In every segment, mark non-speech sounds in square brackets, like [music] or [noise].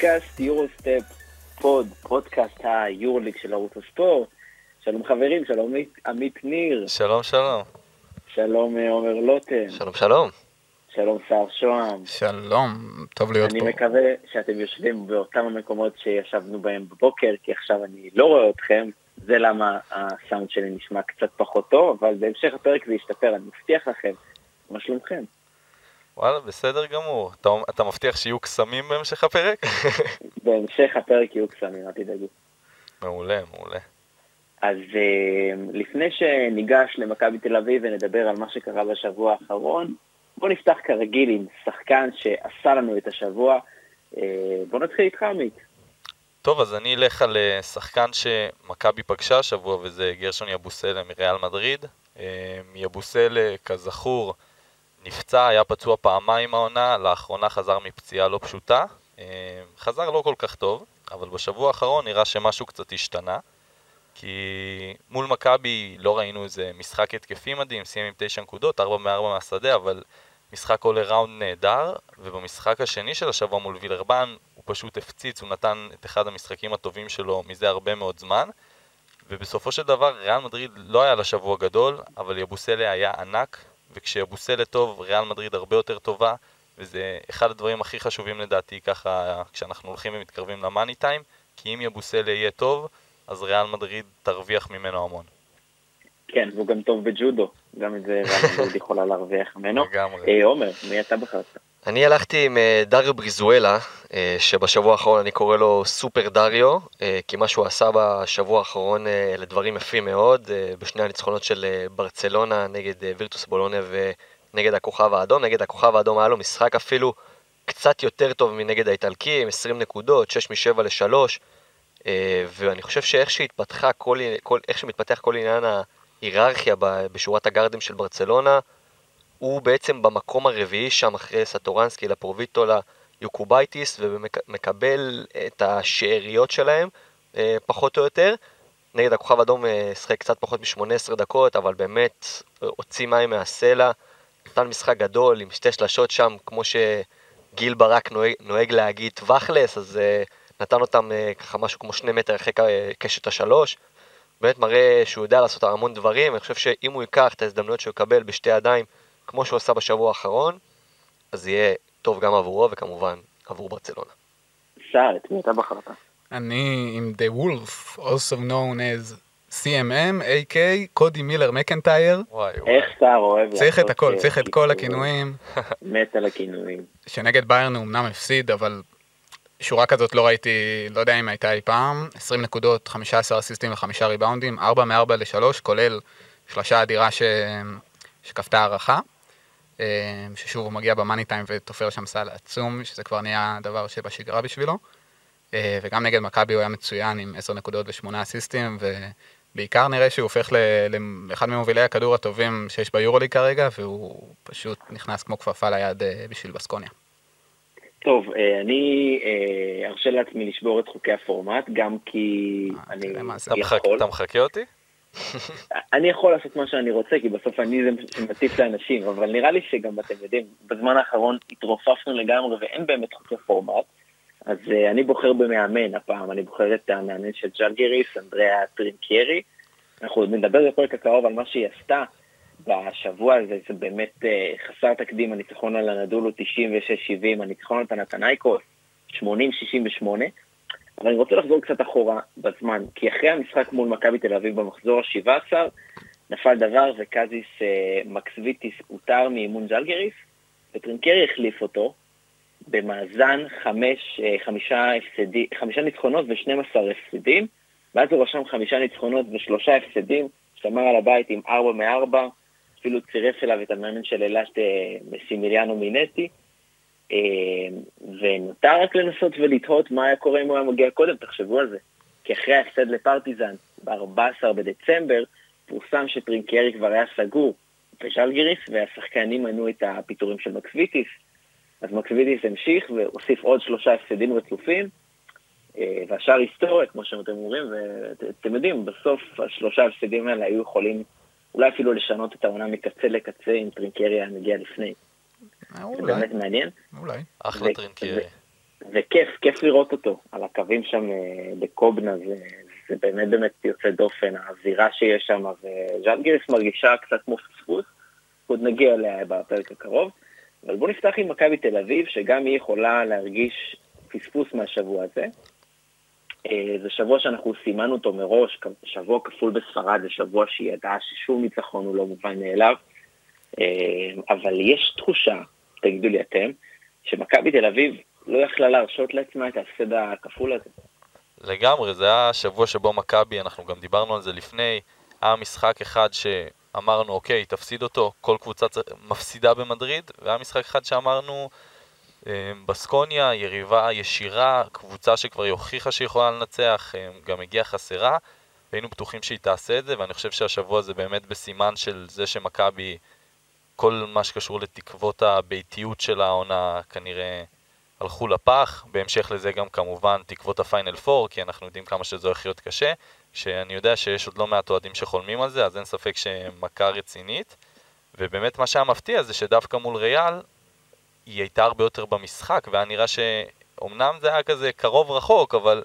פודקאסט Eurostep Pod, פודקאסט היורוליג של ערוץ הספורט. שלום חברים, שלום עמית ניר. שלום שלום. שלום אה, עומר לוטם. שלום שלום. שלום סער שוהם. שלום, טוב להיות אני פה. אני מקווה שאתם יושבים באותם המקומות שישבנו בהם בבוקר, כי עכשיו אני לא רואה אתכם, זה למה הסאונד שלי נשמע קצת פחות טוב, אבל בהמשך הפרק זה ישתפר, אני מבטיח לכם. מה שלומכם? וואלה, בסדר גמור. אתה, אתה מבטיח שיהיו קסמים בהמשך הפרק? [laughs] בהמשך הפרק יהיו קסמים, אל תדאגו. מעולה, מעולה. אז uh, לפני שניגש למכבי תל אביב ונדבר על מה שקרה בשבוע האחרון, בואו נפתח כרגיל עם שחקן שעשה לנו את השבוע. Uh, בואו נתחיל איתך עמית. טוב, אז אני אלך על אה, שחקן שמכבי פגשה השבוע, וזה גרשון יבוסלה מריאל מדריד. יבוסלה, כזכור, נפצע, היה פצוע פעמיים העונה, לאחרונה חזר מפציעה לא פשוטה. חזר לא כל כך טוב, אבל בשבוע האחרון נראה שמשהו קצת השתנה. כי מול מכבי לא ראינו איזה משחק התקפי מדהים, סיים עם 9 נקודות, 4 מ-4 מהשדה, אבל משחק עולה ראונד נהדר, ובמשחק השני של השבוע מול וילרבן הוא פשוט הפציץ, הוא נתן את אחד המשחקים הטובים שלו מזה הרבה מאוד זמן, ובסופו של דבר ריאל מדריד לא היה לה שבוע גדול, אבל יבוסלה היה ענק, וכשיבוסלה טוב, ריאל מדריד הרבה יותר טובה, וזה אחד הדברים הכי חשובים לדעתי ככה כשאנחנו הולכים ומתקרבים למאני טיים, כי אם יבוסלה יהיה טוב, אז ריאל מדריד תרוויח ממנו המון. כן, והוא גם טוב בג'ודו, גם את זה ריאל מדריד יכולה להרוויח ממנו. לגמרי. אה, עומר, מי אתה בחרת? אני הלכתי עם אה, דריו בריזואלה, אה, שבשבוע האחרון אני קורא לו סופר דריו, אה, כי מה שהוא עשה בשבוע האחרון אלה דברים יפים מאוד, בשני הניצחונות של ברצלונה נגד וירטוס בולוניה ונגד הכוכב האדום. נגד הכוכב האדום היה לו משחק אפילו קצת יותר טוב מנגד האיטלקים, 20 נקודות, 6 מ-7 ל-3. ואני חושב שאיך שהתפתחה כל, כל, איך שמתפתח כל עניין ההיררכיה בשורת הגארדים של ברצלונה, הוא בעצם במקום הרביעי שם אחרי סטורנסקי, לאפרוביטולה, יוקובאיטיס, ומקבל את השאריות שלהם, פחות או יותר. נגד הכוכב אדום שחק קצת פחות מ-18 דקות, אבל באמת הוציא מים מהסלע, נתן משחק גדול עם שתי שלשות שם, כמו שגיל ברק נוהג, נוהג להגיד טווחלס, אז נתן אותם ככה משהו כמו שני מטר אחרי קשת השלוש. באמת מראה שהוא יודע לעשות המון דברים, אני חושב שאם הוא ייקח את ההזדמנויות שהוא יקבל בשתי ידיים, כמו שהוא עשה בשבוע האחרון, אז יהיה טוב גם עבורו וכמובן עבור ברצלונה. סער, את מי אתה בחרת? אני עם The Wolf, also known as CMM, AK, קודי מילר מקנטייר. וואי וואי. איך סער אוהב צריך את הכל, צריך את כל הכינויים. [laughs] מת על הכינויים. שנגד ביירן הוא אמנם הפסיד, אבל שורה כזאת לא ראיתי, לא יודע אם הייתה אי פעם. 20 נקודות, 15 אסיסטים וחמישה ריבאונדים, 4 מ-4 ל-3, כולל שלושה אדירה ש... שכפתה הערכה. ששוב הוא מגיע במאני טיים ותופר שם סל עצום, שזה כבר נהיה דבר שבשגרה בשבילו. וגם נגד מכבי הוא היה מצוין עם 10 נקודות ו-8 אסיסטים, ובעיקר נראה שהוא הופך לאחד ממובילי הכדור הטובים שיש ביורוליג כרגע, והוא פשוט נכנס כמו כפפה ליד בשביל בסקוניה. טוב, אני ארשה לעצמי לשבור את חוקי הפורמט, גם כי אני יכול. אתה מחכה אותי? אני יכול לעשות מה שאני רוצה, כי בסוף אני זה שמטיף לאנשים, אבל נראה לי שגם אתם יודעים, בזמן האחרון התרופפנו לגמרי ואין באמת חוקי פורמט, אז uh, אני בוחר במאמן הפעם, אני בוחר את המאמן של ג'לגיריס, אנדריאה טרינקיירי. אנחנו נדבר בפרק הקרוב על מה שהיא עשתה בשבוע הזה, זה באמת uh, חסר תקדים, הניצחון על הנדולו 96-70, הניצחון על פנתנייקוס 80-68. אבל אני רוצה לחזור קצת אחורה בזמן, כי אחרי המשחק מול מכבי תל אביב במחזור ה-17, נפל דבר וקזיס אה, מקסוויטיס הותר מאימון ג'לגריס, וטרינקרי החליף אותו במאזן חמש, אה, חמישה, הפסדי, חמישה ניצחונות ו-12 הפסדים, ואז הוא רשם חמישה ניצחונות ושלושה הפסדים, שמר על הבית עם ארבע מארבע, אפילו צירף אליו את המאמן של אילת אה, מסימיליאנו מינטי, ונותר רק לנסות ולתהות מה היה קורה אם הוא היה מגיע קודם, תחשבו על זה. כי אחרי ההפסד לפרטיזן ב-14 בדצמבר, פורסם שטרינקיירי כבר היה סגור בז'לגיריס, והשחקנים מנעו את הפיטורים של מקסוויטיס. אז מקסוויטיס המשיך והוסיף עוד שלושה הפסדים רצופים, והשאר היסטוריה, כמו שאתם אומרים, ואתם יודעים, בסוף השלושה הפסדים האלה היו יכולים אולי אפילו לשנות את העונה מקצה לקצה אם טרינקיירי היה מגיע לפני. זה באמת מעניין. אולי. אחלה טרינקרי. וכיף, כיף לראות אותו על הקווים שם אה, בקובנה, זה, זה באמת באמת יוצא דופן, האווירה שיש שם, וז'לגיריס מרגישה קצת כמו פספוס, עוד נגיע אליה בפרק הקרוב. אבל בואו נפתח עם מכבי תל אביב, שגם היא יכולה להרגיש פספוס מהשבוע הזה. אה, זה שבוע שאנחנו סימנו אותו מראש, שבוע כפול בספרד, זה שבוע שהיא ידעה ששום ניצחון הוא לא מובן מאליו. אה, אבל יש תחושה, תגידו לי אתם, שמכבי תל אביב לא יכלה להרשות לעצמה את ההפסד הכפול הזה. לגמרי, זה היה שבוע שבו מכבי, אנחנו גם דיברנו על זה לפני, היה משחק אחד שאמרנו, אוקיי, תפסיד אותו, כל קבוצה מפסידה במדריד, והיה משחק אחד שאמרנו, אה, בסקוניה, יריבה ישירה, קבוצה שכבר הוכיחה שהיא יכולה לנצח, אה, גם הגיעה חסרה, והיינו בטוחים שהיא תעשה את זה, ואני חושב שהשבוע זה באמת בסימן של זה שמכבי, כל מה שקשור לתקוות הביתיות של העונה כנראה הלכו לפח, בהמשך לזה גם כמובן תקוות הפיינל פור, כי אנחנו יודעים כמה שזה הולך להיות קשה, שאני יודע שיש עוד לא מעט אוהדים שחולמים על זה, אז אין ספק שמכה רצינית, ובאמת מה שהיה מפתיע זה שדווקא מול ריאל, היא הייתה הרבה יותר במשחק, והיה נראה שאומנם זה היה כזה קרוב רחוק, אבל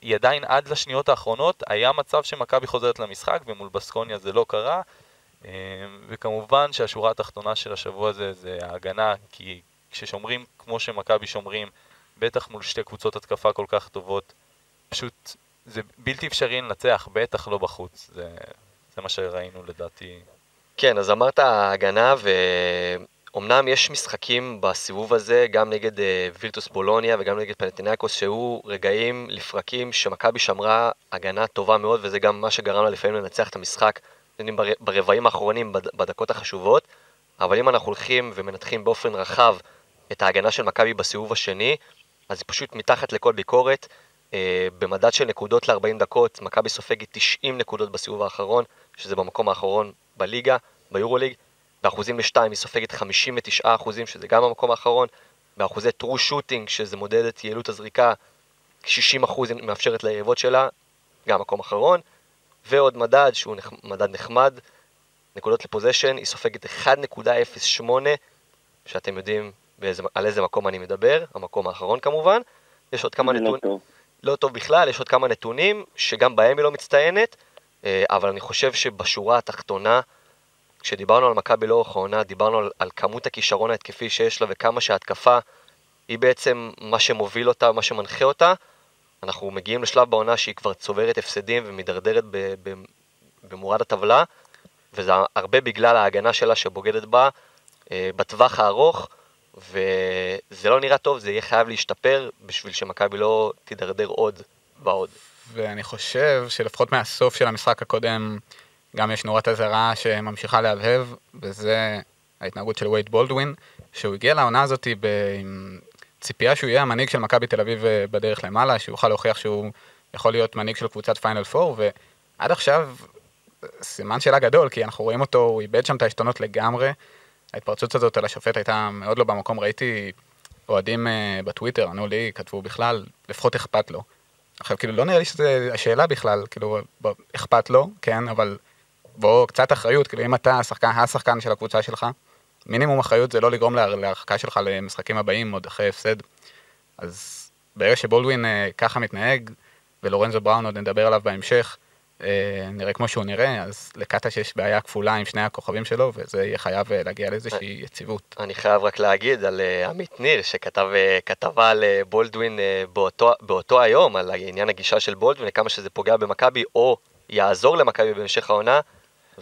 היא עדיין עד לשניות האחרונות, היה מצב שמכבי חוזרת למשחק, ומול בסקוניה זה לא קרה. אה, וכמובן שהשורה התחתונה של השבוע הזה זה ההגנה, כי כששומרים כמו שמכבי שומרים, בטח מול שתי קבוצות התקפה כל כך טובות, פשוט זה בלתי אפשרי לנצח, בטח לא בחוץ. זה, זה מה שראינו לדעתי. כן, אז אמרת הגנה, ואומנם יש משחקים בסיבוב הזה, גם נגד uh, וירטוס בולוניה וגם נגד פנטינקוס, שהיו רגעים לפרקים שמכבי שמרה הגנה טובה מאוד, וזה גם מה שגרם לה לפעמים לנצח את המשחק ברבעים האחרונים, בדקות החשובות. אבל אם אנחנו הולכים ומנתחים באופן רחב את ההגנה של מכבי בסיבוב השני, אז היא פשוט מתחת לכל ביקורת. אה, במדד של נקודות ל-40 דקות, מכבי סופגת 90 נקודות בסיבוב האחרון, שזה במקום האחרון בליגה, ביורוליג. באחוזים לשתיים היא סופגת 59 אחוזים, שזה גם המקום האחרון. באחוזי טרו שוטינג, שזה מודד את יעילות הזריקה, 60 אחוז מאפשרת ליריבות שלה, גם מקום אחרון. ועוד מדד שהוא נח... מדד נחמד, נקודות לפוזיישן, היא סופגת 1.08, שאתם יודעים באיזה, על איזה מקום אני מדבר, המקום האחרון כמובן. יש עוד כמה נתונים, לא, לא טוב בכלל, יש עוד כמה נתונים שגם בהם היא לא מצטיינת, אה, אבל אני חושב שבשורה התחתונה, כשדיברנו על מכבי לאורך העונה, דיברנו על, על כמות הכישרון ההתקפי שיש לה וכמה שההתקפה היא בעצם מה שמוביל אותה, מה שמנחה אותה. אנחנו מגיעים לשלב בעונה שהיא כבר צוברת הפסדים ומידרדרת במורד הטבלה, וזה הרבה בגלל ההגנה שלה שבוגדת בה אה, בטווח הארוך. וזה לא נראה טוב, זה יהיה חייב להשתפר בשביל שמכבי לא תידרדר עוד ועוד. ואני חושב שלפחות מהסוף של המשחק הקודם, גם יש נורת אזהרה שממשיכה להבהב, וזה ההתנהגות של וייד בולדווין, שהוא הגיע לעונה הזאת עם ציפייה שהוא יהיה המנהיג של מכבי תל אביב אה, בדרך למעלה, שהוא יוכל להוכיח שהוא יכול להיות מנהיג של קבוצת פיינל פור, ועד עכשיו סימן שאלה גדול, כי אנחנו רואים אותו, הוא איבד שם את העשתונות לגמרי. ההתפרצות הזאת על השופט הייתה מאוד לא במקום, ראיתי אוהדים uh, בטוויטר, ענו לי, כתבו בכלל, לפחות אכפת לו. עכשיו, כאילו, לא נראה לי שזו השאלה בכלל, כאילו, אכפת לו, כן, אבל בוא, קצת אחריות, כאילו, אם אתה השחקן, השחקן של הקבוצה שלך, מינימום אחריות זה לא לגרום להרחקה שלך למשחקים הבאים, עוד אחרי הפסד. אז ברגע שבולדווין uh, ככה מתנהג, ולורנזו בראון עוד נדבר עליו בהמשך, אה, נראה כמו שהוא נראה, אז לקאטה שיש בעיה כפולה עם שני הכוכבים שלו, וזה יהיה חייב אה, להגיע לאיזושהי יציבות. אני חייב רק להגיד על אה, עמית ניר, שכתב כתבה על בולדווין באותו, באותו היום, על עניין הגישה של בולדווין, כמה שזה פוגע במכבי, או יעזור למכבי בהמשך העונה,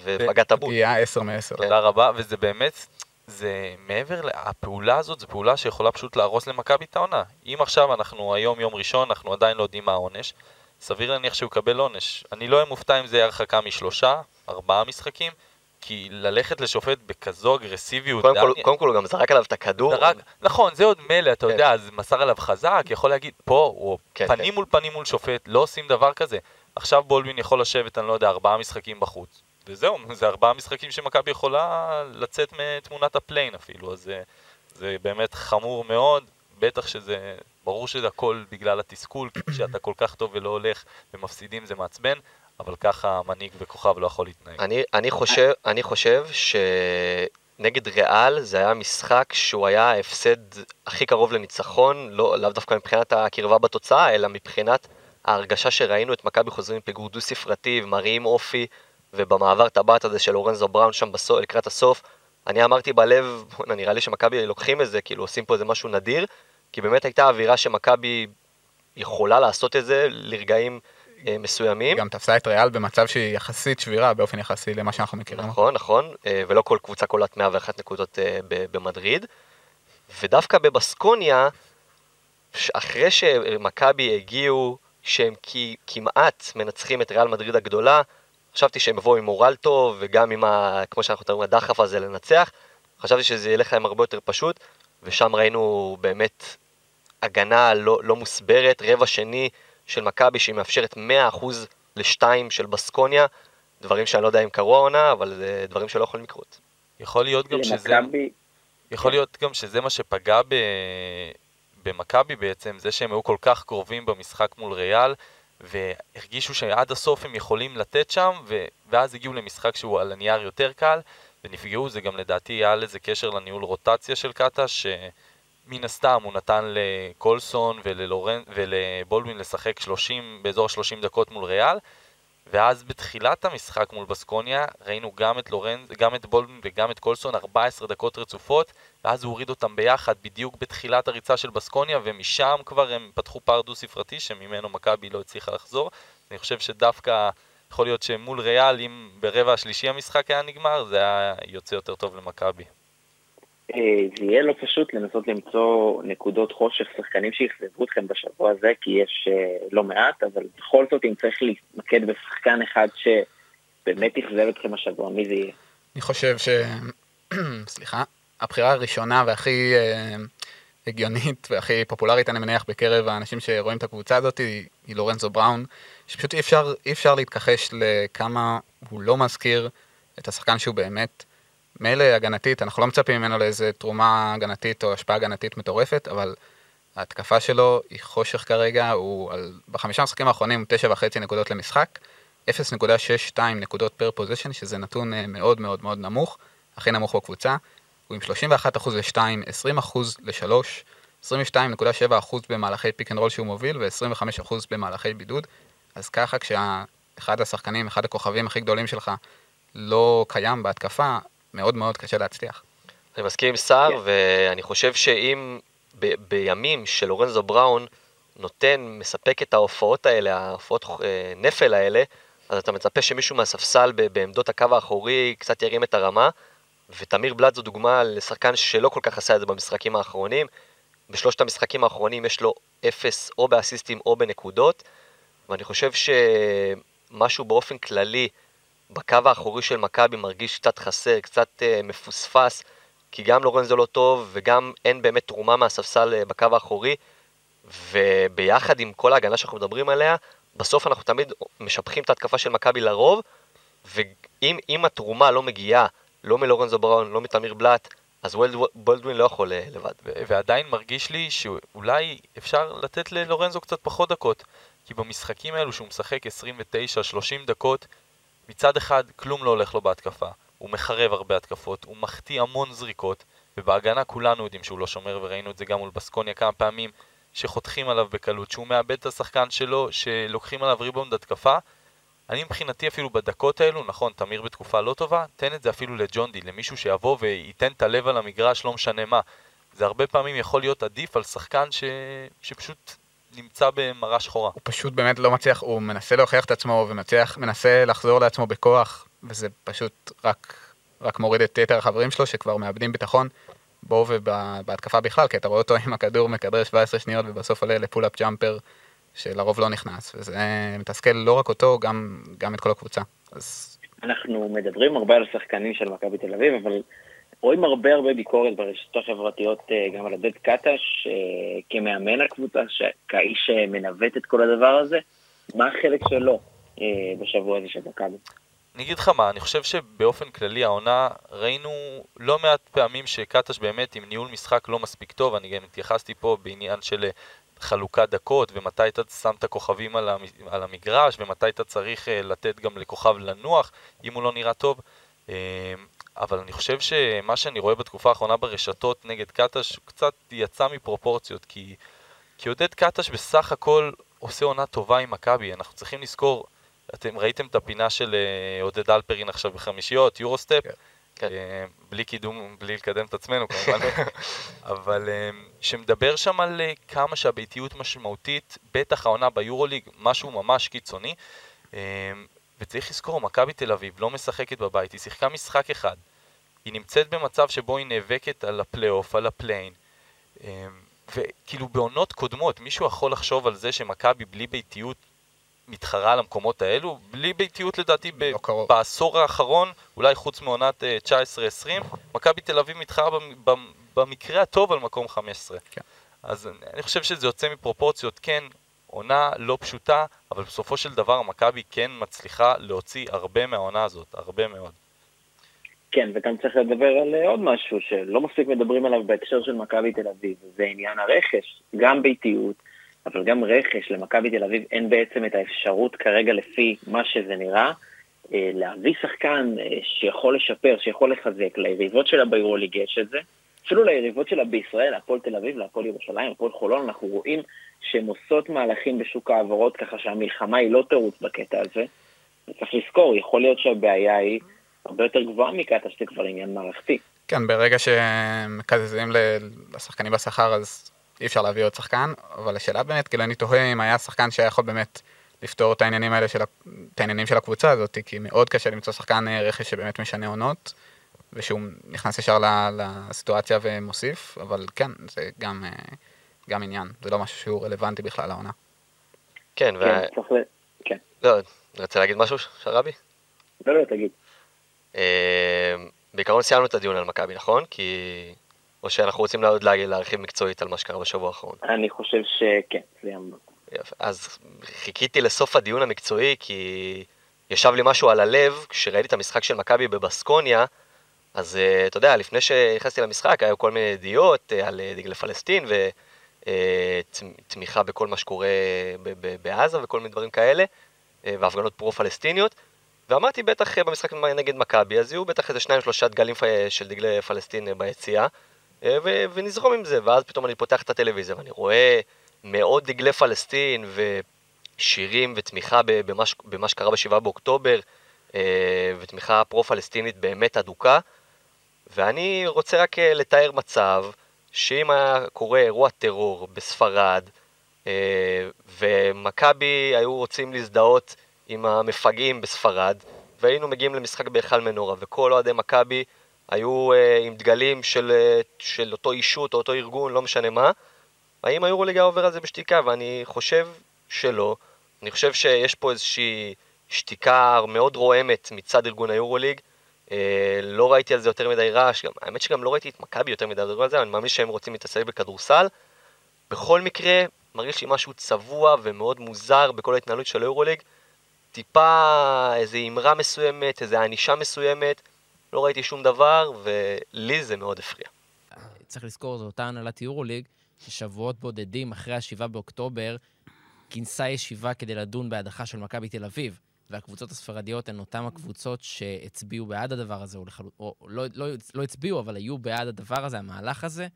ופגע את הבול. פגיעה 10 מ-10. תודה רבה, וזה באמת, זה מעבר, הפעולה הזאת זו פעולה שיכולה פשוט להרוס למכבי את העונה. אם עכשיו אנחנו היום יום ראשון, אנחנו עדיין לא יודעים מה העונש, סביר להניח שהוא יקבל עונש. אני לא אהיה מופתע אם זה יהיה הרחקה משלושה, ארבעה משחקים, כי ללכת לשופט בכזו אגרסיביות... קודם כל, קודם כל הוא גם זרק עליו את הכדור. זרק, נכון, זה עוד מילא, אתה כן. יודע, אז מסר עליו חזק, יכול להגיד, פה, הוא כן, פנים כן. מול פנים מול שופט, לא עושים דבר כזה. עכשיו בולדווין יכול לשבת, אני לא יודע, ארבעה משחקים בחוץ. וזהו, [laughs] זה ארבעה משחקים שמכבי יכולה לצאת מתמונת הפליי-אין אפילו, אז זה, זה באמת חמור מאוד, בטח שזה ברור שזה הכל בגלל התסכול, כי כשאתה כל כך טוב ולא הולך ומפסידים זה מעצבן, אבל ככה מנהיג וכוכב לא יכול להתנהג. אני, אני, חושב, אני חושב נגד ריאל זה היה משחק שהוא היה ההפסד הכי קרוב לניצחון, לא, לאו דווקא מבחינת הקרבה בתוצאה, אלא מבחינת ההרגשה שראינו את מכבי חוזרים פיגור דו ספרתי ומראים אופי, ובמעבר טבעת הזה של אורנזו בראון שם בסוף, לקראת הסוף, אני אמרתי בלב, נראה לי שמכבי לוקחים את זה, כאילו עושים פה איזה משהו נדיר, כי באמת הייתה אווירה שמכבי יכולה לעשות את זה לרגעים אה, מסוימים. גם תפסה את ריאל במצב שהיא יחסית שבירה באופן יחסי למה שאנחנו מכירים. נכון, נכון, אה, ולא כל קבוצה קולט 101 נקודות אה, במדריד. ודווקא בבסקוניה, אחרי שמכבי הגיעו, שהם כמעט מנצחים את ריאל מדריד הגדולה, חשבתי שהם יבואו עם מורל טוב, וגם עם, ה, כמו שאנחנו אומרים, הדחף הזה לנצח. חשבתי שזה ילך להם הרבה יותר פשוט, ושם ראינו באמת הגנה לא, לא מוסברת, רבע שני של מכבי שהיא מאפשרת 100% לשתיים של בסקוניה, דברים שאני לא יודע אם קרו העונה, אבל זה דברים שלא יכולים לקרות. יכול להיות גם שזה... יכול להיות גם שזה מה שפגע ב... במכבי בעצם, זה שהם היו כל כך קרובים במשחק מול ריאל, והרגישו שעד הסוף הם יכולים לתת שם, ו... ואז הגיעו למשחק שהוא על הנייר יותר קל, ונפגעו, זה גם לדעתי היה לזה קשר לניהול רוטציה של קאטה, ש... מן הסתם הוא נתן לקולסון וללורן, ולבולדווין לשחק 30, באזור 30 דקות מול ריאל, ואז בתחילת המשחק מול בסקוניה ראינו גם את לורן, גם את בולדווין וגם את קולסון 14 דקות רצופות, ואז הוא הוריד אותם ביחד בדיוק בתחילת הריצה של בסקוניה, ומשם כבר הם פתחו פער דו ספרתי שממנו מכבי לא הצליחה לחזור. אני חושב שדווקא יכול להיות שמול ריאל, אם ברבע השלישי המשחק היה נגמר, זה היה יוצא יותר טוב למכבי. אה, זה יהיה לא פשוט לנסות למצוא נקודות חושך, שחקנים שיכזבו אתכם בשבוע הזה, כי יש uh, לא מעט, אבל בכל זאת אם צריך להתמקד בשחקן אחד שבאמת אכזב אתכם השבוע, מי זה יהיה? אני חושב ש... [clears throat] סליחה. הבחירה הראשונה והכי uh, הגיונית והכי פופולרית, אני מניח, בקרב האנשים שרואים את הקבוצה הזאת, היא, היא לורנזו בראון, שפשוט אי אפשר, אי אפשר להתכחש לכמה הוא לא מזכיר את השחקן שהוא באמת. מילא הגנתית, אנחנו לא מצפים ממנו לאיזה תרומה הגנתית או השפעה הגנתית מטורפת, אבל ההתקפה שלו היא חושך כרגע, הוא על, בחמישה משחקים האחרונים תשע וחצי נקודות למשחק, 0.62 נקודות פר פוזיישן, שזה נתון אה, מאוד מאוד מאוד נמוך, הכי נמוך בקבוצה, הוא עם 31% ל-2, 20% ל-3, 22.7% במהלכי pick and roll שהוא מוביל ו-25% במהלכי בידוד, אז ככה כשאחד השחקנים, אחד הכוכבים הכי גדולים שלך לא קיים בהתקפה, מאוד מאוד קשה להצליח. אני מסכים עם סער, yeah. ואני חושב שאם ב- בימים של לורנזו בראון נותן, מספק את ההופעות האלה, ההופעות אה, נפל האלה, אז אתה מצפה שמישהו מהספסל בעמדות הקו האחורי קצת ירים את הרמה, ותמיר בלאט זו דוגמה לשחקן שלא כל כך עשה את זה במשחקים האחרונים. בשלושת המשחקים האחרונים יש לו אפס או באסיסטים או בנקודות, ואני חושב שמשהו באופן כללי בקו האחורי של מכבי מרגיש קצת חסר, קצת uh, מפוספס, כי גם לורנזו לא טוב וגם אין באמת תרומה מהספסל uh, בקו האחורי, וביחד עם כל ההגנה שאנחנו מדברים עליה, בסוף אנחנו תמיד משבחים את ההתקפה של מכבי לרוב, ואם התרומה לא מגיעה, לא מלורנזו בראון, לא מתמיר בלאט, אז בולדווין לא יכול אה, לבד. ועדיין מרגיש לי שאולי אפשר לתת ללורנזו קצת פחות דקות, כי במשחקים האלו שהוא משחק 29-30 דקות, מצד אחד כלום לא הולך לו בהתקפה, הוא מחרב הרבה התקפות, הוא מחטיא המון זריקות, ובהגנה כולנו יודעים שהוא לא שומר, וראינו את זה גם מול בסקוניה כמה פעמים, שחותכים עליו בקלות, שהוא מאבד את השחקן שלו, שלוקחים עליו ריבונד התקפה. אני מבחינתי אפילו בדקות האלו, נכון, תמיר בתקופה לא טובה, תן את זה אפילו לג'ונדי, למישהו שיבוא וייתן את הלב על המגרש, לא משנה מה. זה הרבה פעמים יכול להיות עדיף על שחקן ש... שפשוט נמצא במרה שחורה. הוא פשוט באמת לא מצליח, הוא מנסה להוכיח את עצמו ומצליח, מנסה לחזור לעצמו בכוח, וזה פשוט רק, רק מוריד את יתר החברים שלו שכבר מאבדים ביטחון בו ובהתקפה בכלל, כי אתה רואה אותו [laughs] עם הכדור מכדרר 17 שניות ובסוף עולה ל pull-up jumper שלרוב לא נכנס, וזה מתסכל לא רק אותו, גם, גם את כל הקבוצה. אז... אנחנו מדברים הרבה על שחקנים של מכבי תל אביב, אבל רואים הרבה הרבה ביקורת ברשתות החברתיות אה, גם על עודד קטש, אה, כמאמן הקבוצה, כאיש שמנווט את כל הדבר הזה. מה החלק שלו אה, בשבוע הזה של מכבי? אני אגיד לך מה, אני חושב שבאופן כללי העונה ראינו לא מעט פעמים שקטש באמת עם ניהול משחק לא מספיק טוב, אני גם התייחסתי פה בעניין של חלוקת דקות ומתי אתה שם את הכוכבים על המגרש ומתי אתה צריך לתת גם לכוכב לנוח אם הוא לא נראה טוב. אבל אני חושב שמה שאני רואה בתקופה האחרונה ברשתות נגד קטש קצת יצא מפרופורציות, כי, כי עודד קטש בסך הכל עושה עונה טובה עם מכבי, אנחנו צריכים לזכור, אתם ראיתם את הפינה של אה, עודד אלפרין עכשיו בחמישיות, יורוסטפ, כן. כן. אה, בלי קידום, בלי לקדם את עצמנו כמובן, [laughs] אבל אה, שמדבר שם על כמה שהביתיות משמעותית, בטח העונה ביורוליג, משהו ממש קיצוני. וצריך לזכור, מכבי תל אביב לא משחקת בבית, היא שיחקה משחק אחד. היא נמצאת במצב שבו היא נאבקת על הפלייאוף, על הפליי-אין. וכאילו בעונות קודמות, מישהו יכול לחשוב על זה שמכבי בלי ביתיות מתחרה על המקומות האלו? בלי ביתיות לדעתי לא ב- בעשור האחרון, אולי חוץ מעונת אה, אה, 19-20, מכבי תל אביב מתחרה במקרה הטוב על מקום 15. כן. אז אני חושב שזה יוצא מפרופורציות, כן, עונה לא פשוטה, אבל בסופו של דבר מכבי כן מצליחה להוציא הרבה מהעונה הזאת, הרבה מאוד. כן, וכאן צריך לדבר על אה, עוד משהו שלא מספיק מדברים עליו בהקשר של מכבי תל אביב, זה עניין הרכש, גם ביתיות, אבל גם רכש למכבי תל אביב אין בעצם את האפשרות כרגע לפי מה שזה נראה, אה, להביא שחקן אה, שיכול לשפר, שיכול לחזק, ליריבות שלה ביורוליג יש את זה, אפילו ליריבות שלה בישראל, הפועל תל אביב, להפועל ירושלים, הפועל חולון, אנחנו רואים שהן עושות מהלכים בשוק ההעברות, ככה שהמלחמה היא לא תירוץ בקטע הזה. צריך לזכור, יכול להיות שהבעיה היא הרבה יותר גבוהה מקטע שזה כבר עניין מערכתי. כן, ברגע שמקזזים לשחקנים בשכר, אז אי אפשר להביא עוד שחקן, אבל השאלה באמת, כאילו אני תוהה אם היה שחקן שהיה יכול באמת לפתור את העניינים האלה של, את העניינים של הקבוצה הזאת, כי מאוד קשה למצוא שחקן אה, רכש שבאמת משנה עונות, ושהוא נכנס ישר לסיטואציה ומוסיף, אבל כן, זה גם, אה, גם עניין, זה לא משהו שהוא רלוונטי בכלל לעונה. כן, ו... כן, כן. לא, רצה להגיד משהו, שרבי? לא, לא, תגיד. אה, בעיקרון סיימנו את הדיון על מכבי, נכון? כי... או שאנחנו רוצים עוד להרחיב מקצועית על מה שקרה בשבוע האחרון? אני חושב שכן, סיימנו. אז חיכיתי לסוף הדיון המקצועי, כי ישב לי משהו על הלב, כשראיתי את המשחק של מכבי בבסקוניה, אז uh, אתה יודע, לפני שנכנסתי למשחק, היו כל מיני ידיעות uh, על uh, דגלי פלסטין ותמיכה בכל מה שקורה בעזה וכל מיני דברים כאלה, והפגנות פרו-פלסטיניות. ואמרתי, בטח במשחק נגד מכבי, אז יהיו בטח איזה שניים שלושה דגלים של דגלי פלסטין ביציאה, ו- ונזרום עם זה, ואז פתאום אני פותח את הטלוויזיה ואני רואה מאות דגלי פלסטין ושירים ותמיכה במה, במה שקרה בשבעה באוקטובר, ותמיכה פרו-פלסטינית באמת אדוקה, ואני רוצה רק לתאר מצב שאם היה קורה אירוע טרור בספרד, ומכבי היו רוצים להזדהות עם המפגעים בספרד, והיינו מגיעים למשחק בהיכל מנורה, וכל אוהדי מכבי היו uh, עם דגלים של, של אותו אישות או אותו ארגון, לא משנה מה, האם היורוליג היה עובר על זה בשתיקה? ואני חושב שלא. אני חושב שיש פה איזושהי שתיקה מאוד רועמת מצד ארגון היורוליג. Uh, לא ראיתי על זה יותר מדי רעש, גם, האמת שגם לא ראיתי את מכבי יותר מדי על זה, אני מאמין שהם רוצים להתעסק בכדורסל. בכל מקרה, מרגיש לי משהו צבוע ומאוד מוזר בכל ההתנהלות של היורוליג. טיפה איזו אמרה מסוימת, איזו ענישה מסוימת, לא ראיתי שום דבר, ולי זה מאוד הפריע. צריך לזכור, זו אותה הנהלת יורוליג, ששבועות בודדים אחרי ה-7 באוקטובר, כינסה ישיבה כדי לדון בהדחה של מכבי תל אביב. והקבוצות הספרדיות הן אותן הקבוצות שהצביעו בעד הדבר הזה, או, לחל... או לא, לא, לא הצביעו, אבל היו בעד הדבר הזה, המהלך הזה.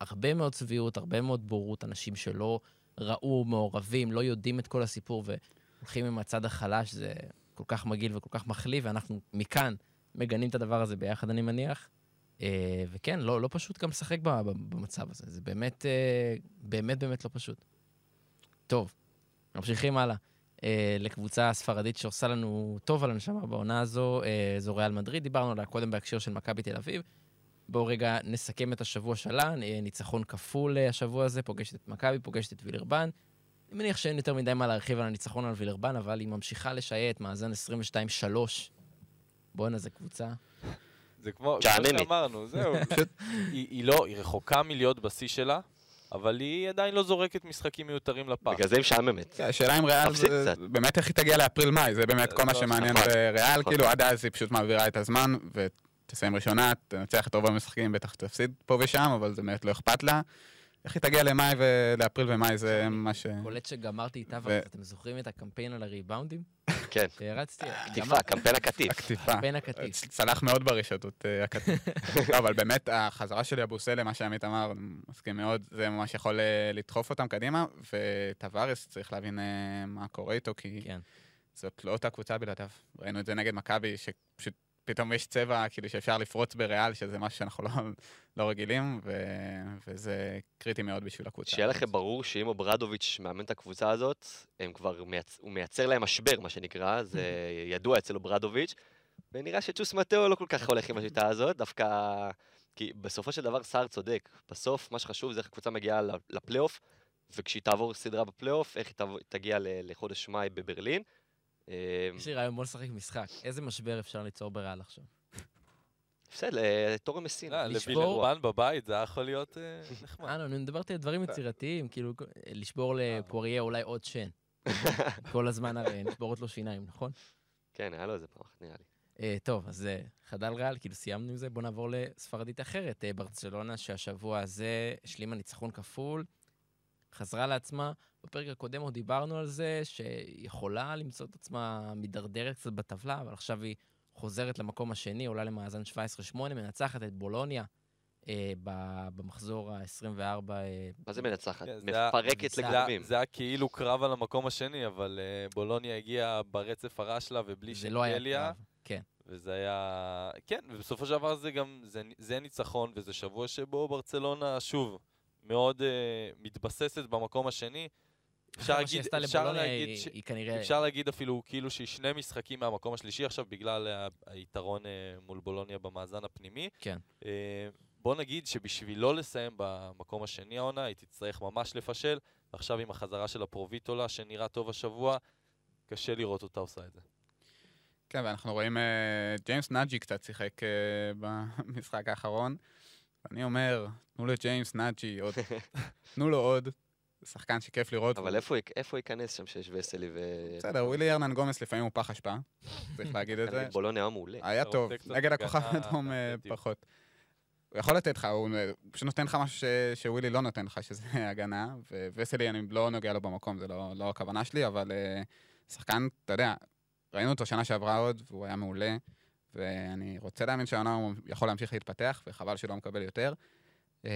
הרבה מאוד צביעות, הרבה מאוד בורות, אנשים שלא ראו, מעורבים, לא יודעים את כל הסיפור, הולכים עם הצד החלש, זה כל כך מגעיל וכל כך מחליא, ואנחנו מכאן מגנים את הדבר הזה ביחד, אני מניח. אה, וכן, לא, לא פשוט גם לשחק במצב הזה, זה באמת, אה, באמת באמת לא פשוט. טוב, ממשיכים הלאה. אה, לקבוצה הספרדית שעושה לנו טוב על הנשמה בעונה הזו, זו ריאל מדריד, דיברנו עליה קודם בהקשר של מכבי תל אביב. בואו רגע נסכם את השבוע שלה, ניצחון כפול השבוע הזה, פוגשת את מכבי, פוגשת את וילרבן. אני מניח שאין יותר מדי מה להרחיב על הניצחון על וילרבן, אבל היא ממשיכה לשייט מאזן 22-3. בואנה, זו קבוצה. זה כמו, כמו שאמרנו, זהו. [laughs] היא, היא לא, היא רחוקה מלהיות בשיא שלה, אבל היא עדיין לא זורקת משחקים מיותרים לפח. בגלל זה היא משעממת. השאלה אם ריאל, באמת איך היא תגיע לאפריל-מאי, זה באמת כל מה לא, שמעניין נכון. בריאל, כאילו עד אז היא פשוט מעבירה את הזמן, ותסיים ראשונה, תנצח את רוב המשחקים, בטח תפסיד פה ושם, אבל זה באמת לא אכפת לה. איך היא תגיע למאי ולאפריל ומאי זה מה ש... קולט שגמרתי איתה, ואתם זוכרים את הקמפיין על הריבאונדים? כן. רצתי... קטיפה, קמפיין הקטיף. הקטיפה. בין הקטיף. צלח מאוד ברשתות אה, הקטיף. [laughs] אבל באמת, החזרה של יבוסלה, מה שעמית אמר, מסכים מאוד, זה ממש יכול אה, לדחוף אותם קדימה, וטווארס, צריך להבין אה, מה קורה איתו, כי כן. זאת לא אותה קבוצה בלעדיו. ראינו את זה נגד מכבי, שפשוט פתאום יש צבע, כאילו שאפשר לפרוץ בריאל, שזה משהו שאנחנו לא, לא רגילים, ו, וזה קריטי מאוד בשביל הקבוצה. שיהיה לכם ברור שאם אוברדוביץ' מאמן את הקבוצה הזאת, הם כבר, מייצ... הוא מייצר להם משבר, מה שנקרא, זה [laughs] ידוע אצל אוברדוביץ', ונראה שצ'וס מטאו לא כל כך הולך עם השיטה הזאת, דווקא... כי בסופו של דבר סער צודק, בסוף מה שחשוב זה איך הקבוצה מגיעה לפלייאוף, וכשהיא תעבור סדרה בפלייאוף, איך היא תגיע לחודש מאי בברלין. אה, יש לי רעיון, בוא נשחק משחק. איזה משבר אפשר ליצור בריאל עכשיו? בסדר, אה, תורם מסין. לא, לשבור- לווילרבן בבית זה היה יכול להיות אה, [laughs] נחמד. אה, אני מדברתי על דברים יצירתיים, כאילו, לשבור לפוריה אולי עוד שן. [laughs] כל הזמן הרי נשבורות לו שיניים, נכון? כן, היה לו איזה פעם אחת, נראה לי. אה, טוב, אז אה, חדל ריאל, כאילו סיימנו עם זה, בואו נעבור לספרדית אחרת. אה, ברצלונה, שהשבוע הזה השלימה ניצחון כפול, חזרה לעצמה. בפרק הקודם עוד דיברנו על זה, שיכולה למצוא את עצמה מידרדרת קצת בטבלה, אבל עכשיו היא חוזרת למקום השני, עולה למאזן 17-8, מנצחת את בולוניה אה, ב- במחזור ה-24. אה, מה זה מנצחת? כן, מפרקת לגורמים. זה היה כאילו קרב על המקום השני, אבל אה, בולוניה הגיעה ברצף הרע שלה ובלי זה לא. כן. וזה היה... כן, ובסופו של דבר זה גם, זה, זה ניצחון, וזה שבוע שבו ברצלונה, שוב, מאוד אה, מתבססת במקום השני. אפשר להגיד, אפשר לבולוניה להגיד, היא- ש... היא כנראה... אפשר להגיד אפילו כאילו שהיא שני משחקים מהמקום השלישי עכשיו, בגלל ה- היתרון אה, מול בולוניה במאזן הפנימי. כן. אה, בוא נגיד שבשביל לא לסיים במקום השני העונה, היא תצטרך ממש לפשל. עכשיו עם החזרה של לפרוביטולה, שנראה טוב השבוע, קשה לראות אותה עושה את זה. כן, ואנחנו רואים, אה, ג'יימס נאג'י קצת שיחק אה, [laughs] במשחק האחרון. אני אומר, תנו לג'יימס נאג'י עוד, תנו לו עוד. זה שחקן שכיף לראות. אבל איפה הוא- איפה ייכנס שם שיש וסלי ו... בסדר, ווילי ארנן גומס לפעמים הוא פח אשפה, צריך להגיד את זה. [laughs] נגד בולוניה היה מעולה. היה טוב, נגד הכוכב האדום אה. פחות. הוא יכול לתת לך, הוא הוא פשוט נותן לך משהו שווילי לא נותן לך, שזה [laughs] הגנה, וווסלי אני לא נוגע לו במקום, זה לא לא הכוונה שלי, אבל אה, שחקן, אתה יודע, ראינו אותו שנה שעברה עוד, והוא היה מעולה, ואני רוצה להאמין שהעונה הוא יכול להמשיך להתפתח, וחבל שהוא לא מקבל יותר. אה,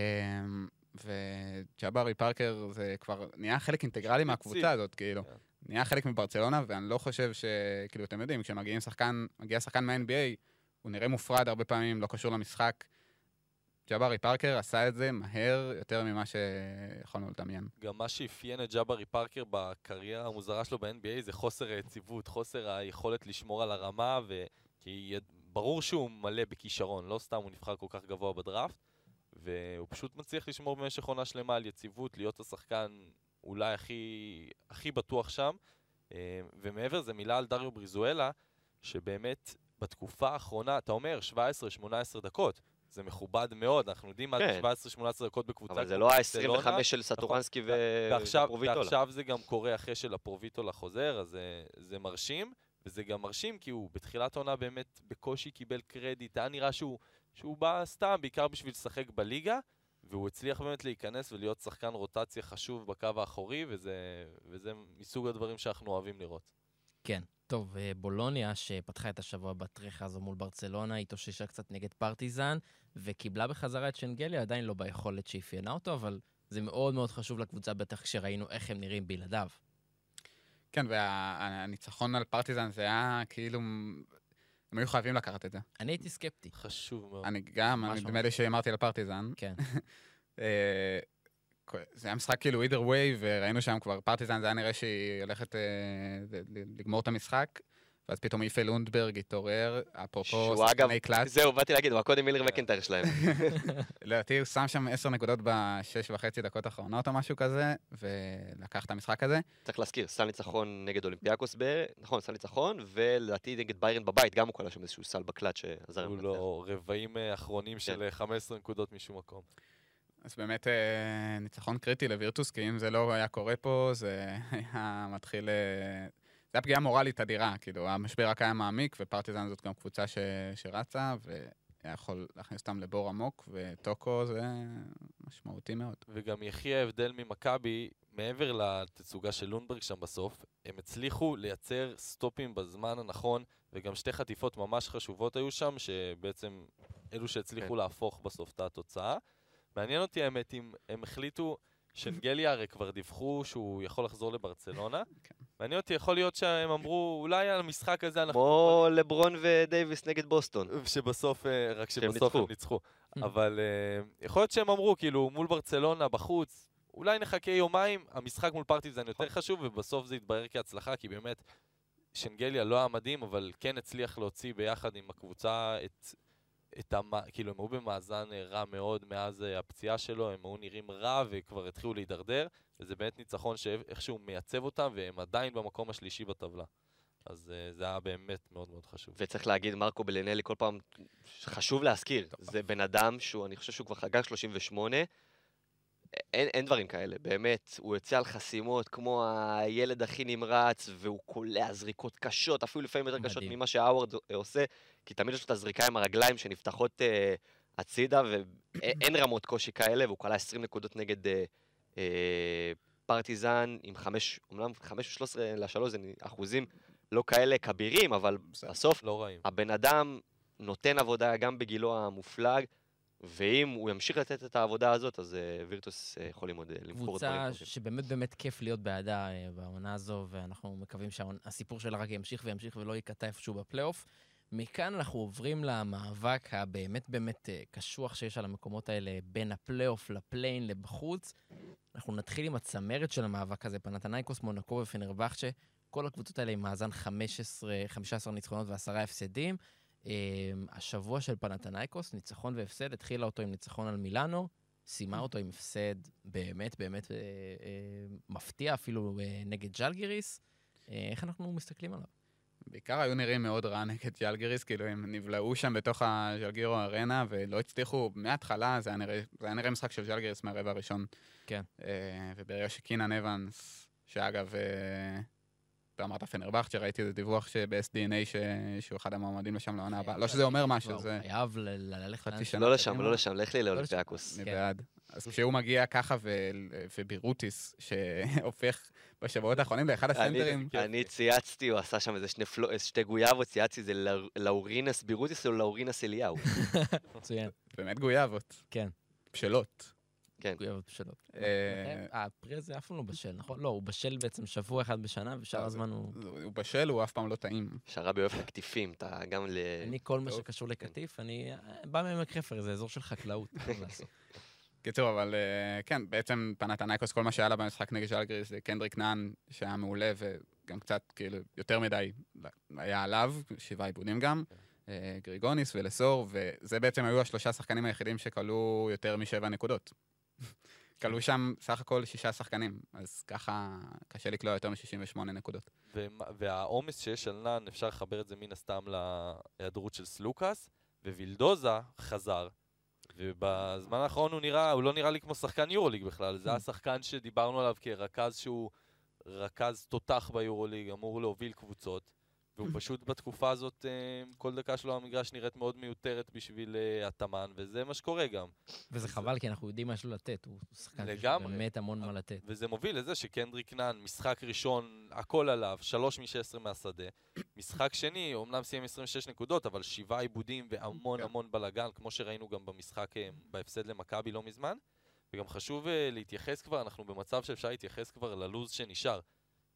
וג'אברי פארקר זה כבר נהיה חלק אינטגרלי מהקבוצה הזאת, כאילו. כן. נהיה חלק מברצלונה, ואני לא חושב ש... כאילו, אתם יודעים, כשמגיעים שחקן, שחקן מה-NBA, הוא נראה מופרד הרבה פעמים, לא קשור למשחק. ג'אברי פארקר עשה את זה מהר יותר ממה שיכולנו לדמיין. גם מה שאפיין את ג'אברי פארקר בקריירה המוזרה שלו ב-NBA זה חוסר היציבות, חוסר היכולת לשמור על הרמה, וכי יד- ברור שהוא מלא בכישרון, לא סתם הוא נבחר כל כך גבוה בדראפט, והוא פשוט מצליח לשמור במשך עונה שלמה על יציבות, להיות השחקן אולי הכי, הכי בטוח שם. אה, ומעבר לזה, מילה על דריו בריזואלה, שבאמת בתקופה האחרונה, אתה אומר 17-18 דקות, זה מכובד מאוד, אנחנו יודעים מה כן. זה 17-18 דקות בקבוצה אבל זה לא ברצלונה. ה-25 של סטורנסקי ו- ועכשיו, ופרוביטולה. ועכשיו זה גם קורה אחרי שלפרוביטולה חוזר, אז זה, זה מרשים, וזה גם מרשים כי הוא בתחילת העונה באמת בקושי קיבל קרדיט, היה נראה שהוא, שהוא בא סתם, בעיקר בשביל לשחק בליגה, והוא הצליח באמת להיכנס ולהיות שחקן רוטציה חשוב בקו האחורי, וזה, וזה מסוג הדברים שאנחנו אוהבים לראות. כן. טוב, אה, בולוניה, שפתחה את השבוע בטרחה הזו מול ברצלונה, התאוששה קצת נגד פרטיזן, וקיבלה בחזרה את שנגליה, עדיין לא ביכולת שאפיינה אותו, אבל זה מאוד מאוד חשוב לקבוצה, בטח כשראינו איך הם נראים בלעדיו. כן, והניצחון על פרטיזן זה היה כאילו... הם היו חייבים לקחת את זה. אני הייתי סקפטי. חשוב מאוד. אני גם, נדמה. לי שהימרתי על פרטיזן. כן. [laughs] אה, זה היה משחק כאילו either way, וראינו שם כבר פרטיזן, זה היה נראה שהיא הולכת אה, לגמור את המשחק, ואז פתאום איפה לונדברג התעורר, אפרופו שחקני קלאס. זהו, באתי להגיד, הוא הקודי מילר מקנטייר [laughs] שלהם. לדעתי הוא שם שם עשר נקודות בשש וחצי דקות האחרונות או משהו כזה, ולקח את המשחק הזה. צריך להזכיר, סל ניצחון נגד אולימפיאקוס, ב- נכון, סל ניצחון, ולדעתי נגד ביירן בבית, גם הוא קלע שם איזשהו סל בקלט שעזר הוא לא רבעים אה, אחרונים של אה, 15 נקודות משום מקום. אז באמת אה, ניצחון קריטי לווירטוס, כי אם זה לא היה קורה פה, זה [laughs] היה מתחיל... זה היה פגיעה מורלית אדירה, כאילו, המשבר רק היה מעמיק, ופרטיזן זאת גם קבוצה ש, שרצה, היה יכול להכניס אותם לבור עמוק, וטוקו זה משמעותי מאוד. וגם יחי ההבדל ממכבי, מעבר לתצוגה של לונברג שם בסוף, הם הצליחו לייצר סטופים בזמן הנכון, וגם שתי חטיפות ממש חשובות היו שם, שבעצם אלו שהצליחו כן. להפוך בסוף את התוצאה. מעניין אותי האמת אם הם החליטו, שנגליה הרי כבר דיווחו שהוא יכול לחזור לברצלונה. כן. מעניין אותי, יכול להיות שהם אמרו, אולי על המשחק הזה אנחנו... כמו לברון ודייוויס נגד בוסטון. שבסוף, אה, רק שבסוף הם ניצחו. ניצחו. אבל אה, יכול להיות שהם אמרו, כאילו, מול ברצלונה, בחוץ, אולי נחכה יומיים, המשחק מול פרטיזן יותר חשוב, ובסוף זה יתברר כהצלחה, כי באמת, שנגליה לא היה מדהים, אבל כן הצליח להוציא ביחד עם הקבוצה את... את המ... כאילו, הם היו במאזן אה, רע מאוד מאז אה, הפציעה שלו, הם היו נראים רע וכבר התחילו להידרדר, וזה באמת ניצחון שאיכשהו מייצב אותם, והם עדיין במקום השלישי בטבלה. אז uh, זה היה באמת מאוד מאוד חשוב. וצריך להגיד, מרקו בלינלי כל פעם, חשוב להזכיר, זה בן אדם שהוא, אני חושב שהוא כבר חגג 38, אין, אין דברים כאלה, באמת, הוא יוצא על חסימות כמו הילד הכי נמרץ, והוא קולע זריקות קשות, אפילו לפעמים יותר קשות. ממה שהאווארד עושה, כי תמיד יש לו את הזריקה עם הרגליים שנפתחות אה, הצידה, ואין רמות קושי כאלה, והוא קלע 20 נקודות נגד אה, אה, פרטיזן, עם 5, אומנם 5 ו-13 ל-3 זה אחוזים לא כאלה כבירים, אבל. בסוף לא רעים. הבן אדם נותן עבודה גם בגילו המופלג, ואם הוא ימשיך לתת את העבודה הזאת, אז אה, וירטוס אה, יכולים עוד אה, למכור דברים קבוצה. שבאמת באמת כיף להיות בעדה אה, בעונה הזו, ואנחנו מקווים שהסיפור שלה רק ימשיך וימשיך ולא ייקטע איפשהו בפלייאוף. מכאן אנחנו עוברים למאבק הבאמת באמת אה, קשוח שיש על המקומות האלה בין הפלייאוף לפליי-אין לבחוץ. אנחנו נתחיל עם הצמרת של המאבק הזה, פנתנייקוס, מונקו ופנרבכצ'ה. כל הקבוצות האלה עם מאזן 15, 15 ניצחונות ועשרה הפסדים. אה, השבוע של פנתנייקוס, ניצחון והפסד, התחילה אותו עם ניצחון על מילאנו, סיימה אותו עם הפסד באמת באמת אה, מפתיע, אפילו נגד ג'לגיריס. איך אנחנו מסתכלים עליו? בעיקר היו נראים מאוד רע נגד ג'לגריס, כאילו הם נבלעו שם בתוך הג'לגירו ארנה ולא הצליחו, מההתחלה זה היה נראה, זה היה נראה משחק של ג'לגריס מהרבע הראשון. כן. אה, וברגע שקינן אבנס, שאגב, אה, אתה אמרת פנרבכצ'ה, ראיתי איזה דיווח שב-SDNA ש... שהוא אחד המועמדים לשם לעונה הבאה. לא שזה אומר משהו, הוא זה... חייב ללכת... חצי לאן- שנה. לא לשם. לא לשם, לך לי לאולימפיאקוס. אני כן. בעד. אז כשהוא מגיע ככה ובירוטיס, שהופך בשבועות האחרונים לאחד הסנטרים, אני- אני צייצתי, הוא עשה שם איזה שתי גויאבות, צייצתי, זה לאור- לאורינס בירוטיס או לאורינס אליהו. [laughs] מצוין, באמת גויאבות, כן. בשלות. כן. גויאבות בשלות. אה, הפרי הזה אף פעם לא בשל, נכון? לא, הוא בשל בעצם שבוע אחד בשנה, ושאר לא, הזמן הוא... הוא בשל, הוא אף פעם לא טעים. אוהב את הקטיפים, אתה גם ל... אני, כל מה. שקשור לקטיף, אני אה, בא מעמק חפר, זה אזור של חקלאות. [laughs] קיצור, אבל אה, כן, בעצם פנתנייקוס, כל מה שהיה לה במשחק נגד ז'לגריס זה קנדריק נאן, שהיה מעולה, וגם קצת, כאילו, יותר מדי היה עליו, שבעה עיבודים גם, אה, גריגוניס ולסור, וזה בעצם היו השלושה שחקנים היחידים שכלו יותר משבע נקודות. [laughs] כלו שם סך הכל שישה שחקנים, אז ככה קשה לקלוע יותר מ-68 נקודות. והעומס שיש על נאן, אפשר לחבר את זה מן הסתם להיעדרות של סלוקאס, ווילדוזה חזר. ובזמן האחרון הוא נראה, הוא לא נראה לי כמו שחקן יורוליג בכלל, זה השחקן שדיברנו עליו כרכז שהוא רכז תותח ביורוליג, אמור להוביל קבוצות, והוא פשוט בתקופה הזאת, אה, כל דקה שלו המגרש נראית מאוד מיותרת בשביל אה, התאמן, וזה מה שקורה גם. וזה חבל, כי אנחנו יודעים מה יש לו לתת, הוא שחקן שיש. באמת המון מה לתת. וזה מוביל לזה שקנדריק נאן, משחק ראשון, הכל עליו, 3 מ-16 מהשדה. משחק שני, אומנם סיים 26 נקודות, אבל שבעה עיבודים והמון כן. המון בלאגן, כמו שראינו גם במשחק, אה, בהפסד למכבי לא מזמן. וגם חשוב להתייחס כבר, אנחנו במצב שאפשר להתייחס כבר ללוז שנשאר.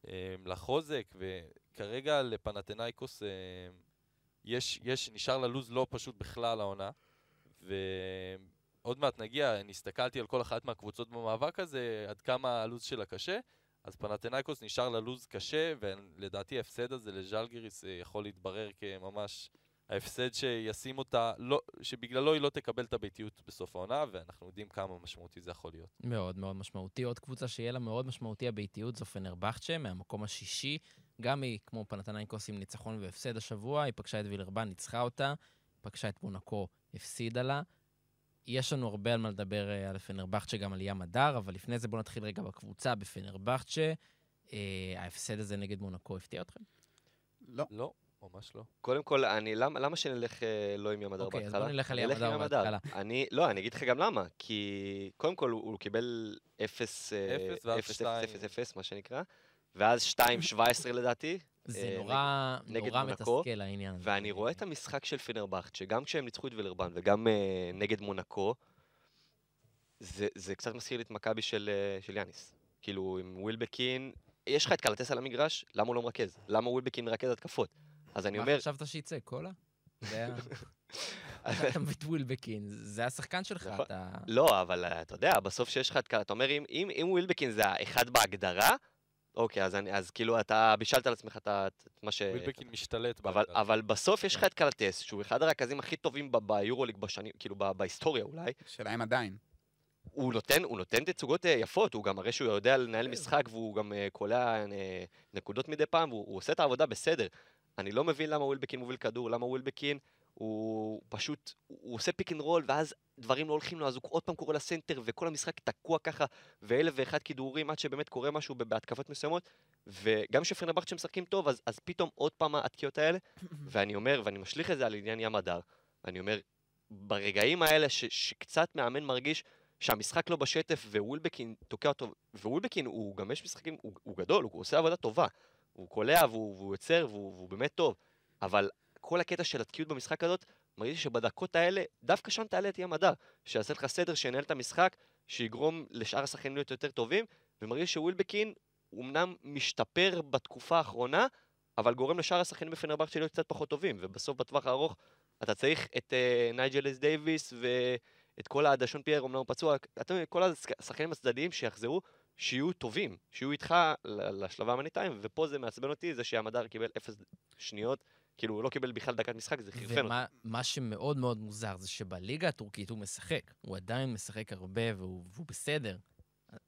אה, לחוזק, וכרגע לפנתנייקוס אה, יש, יש, נשאר ללוז לא פשוט בכלל העונה. ועוד מעט נגיע, אני הסתכלתי על כל אחת מהקבוצות במאבק הזה, עד כמה הלוז שלה קשה. אז פנתנייקוס נשאר לה לוז קשה, ולדעתי ההפסד הזה לז'לגיריס אה, יכול להתברר כממש ההפסד שישים אותה, לא, שבגללו היא לא תקבל את הביתיות בסוף העונה, ואנחנו יודעים כמה משמעותי זה יכול להיות. מאוד מאוד משמעותי. עוד קבוצה שיהיה לה מאוד משמעותי הביתיות זו פנרבכצ'ה, מהמקום השישי. גם היא, כמו פנתנייקוס עם ניצחון והפסד השבוע, היא פגשה את וילרבן, ניצחה אותה, פגשה את מונקו, הפסידה לה. יש לנו הרבה על מה לדבר אה, על פנרבכצ'ה, גם על ים הדר, אבל לפני זה בואו נתחיל רגע בקבוצה בפנרבכצ'ה. אה, ההפסד הזה נגד מונקו הפתיע אתכם? לא, לא? ממש לא. קודם כל, אני, למה, למה שנלך אה, לא עם ים הדר אוקיי, אז בהתחלה? בוא נלך על הדר. בהתחלה. אני, לא, אני אגיד לך גם למה. כי קודם כל הוא, הוא קיבל 0, אפס ואז 0, שתיים. 0, 0, מה שנקרא, ואז 2, 17 לדעתי. זה אה, נורא, נגד נורא מונקו, מתסכל העניין הזה. ואני רואה את המשחק של פנרבכט, שגם כשהם ניצחו את וילרבן וגם אה, נגד מונקו, זה, זה קצת מזכיר לי את מכבי של, של יאניס. כאילו, עם ווילבקין, יש לך את קלטס על המגרש, למה הוא לא מרכז? למה ווילבקין מרכז התקפות? אז אני מה אומר, חשבת שיצא? קולה? אתה מביא את ווילבקין, זה השחקן שלך, נכון. אתה... לא, אבל אה, אתה יודע, בסוף שיש לך את אתה אומר, אם, ווילבקין זה האחד בהגדרה, אוקיי, אז, אני, אז כאילו אתה בישלת על עצמך את מה ש... ווילבקין משתלט. אבל, בהגדרה. אבל בסוף יש לך את קלטס, שהוא אחד הרכזים הכי טובים ביורוליג בשנים, כאילו בהיסטוריה אולי. השאלה אם עדיין. הוא נותן, הוא נותן תצוגות אה, יפות, הוא גם מראה שהוא יודע לנהל משחק והוא גם אה, קולע נקודות מדי פעם, והוא הוא עושה את העבודה בסדר. אני לא מבין למה ווילבקין מוביל כדור, למה ווילבקין הוא פשוט, הוא עושה pick and roll, ואז דברים לא הולכים לו, אז הוא עוד פעם קורא לסנטר, וכל המשחק תקוע ככה, ואלף ואחד כידורים עד שבאמת קורה משהו בהתקפות מסוימות, וגם שפנרבכצ'ה שמשחקים טוב, אז, אז פתאום עוד פעם התקיעות האלה, [coughs] ואני אומר, ואני משליך את זה על עניין ים מדר, ואני אומר, ברגעים האלה ש, שקצת מאמן מרגיש שהמשחק לא בשטף ווילבקין תוקע אותו, ווילבקין הוא גם יש משחקים, הוא, הוא גדול, הוא עושה עבודה טובה, הוא קולע והוא, והוא יוצר והוא, והוא באמת טוב, אבל כל הקטע של התקיעות במשחק הזאת, מרגיש שבדקות האלה, דווקא שם תעלה ים מדר, שיעשה לך סדר, שינהל את המשחק, שיגרום לשאר השחקנים להיות יותר טובים, ומרגיש שווילבקין אמנם משתפר בתקופה האחרונה, אבל גורם לשאר השחקנים בפנרבחצ'ה להיות קצת פחות טובים, ובסוף בטווח הארוך אתה צריך את uh, נייג'ל הייז דייוויס ואת כל הדישון פייר, אמנם הוא פצוע, יודע, כל השחקנים הצדדיים שיחזרו, שיהיו טובים, שיהיו איתך ל- לשלב המניטיים, ופה זה מעצבן אותי, זה שהמדר קיבל אפס שניות, כאילו הוא לא קיבל בכלל דקת משחק, זה חרפן אותי. ומה מה שמאוד מאוד מוזר זה שבליגה הטורקית הוא משחק. הוא עדיין משחק הרבה והוא, והוא בסדר.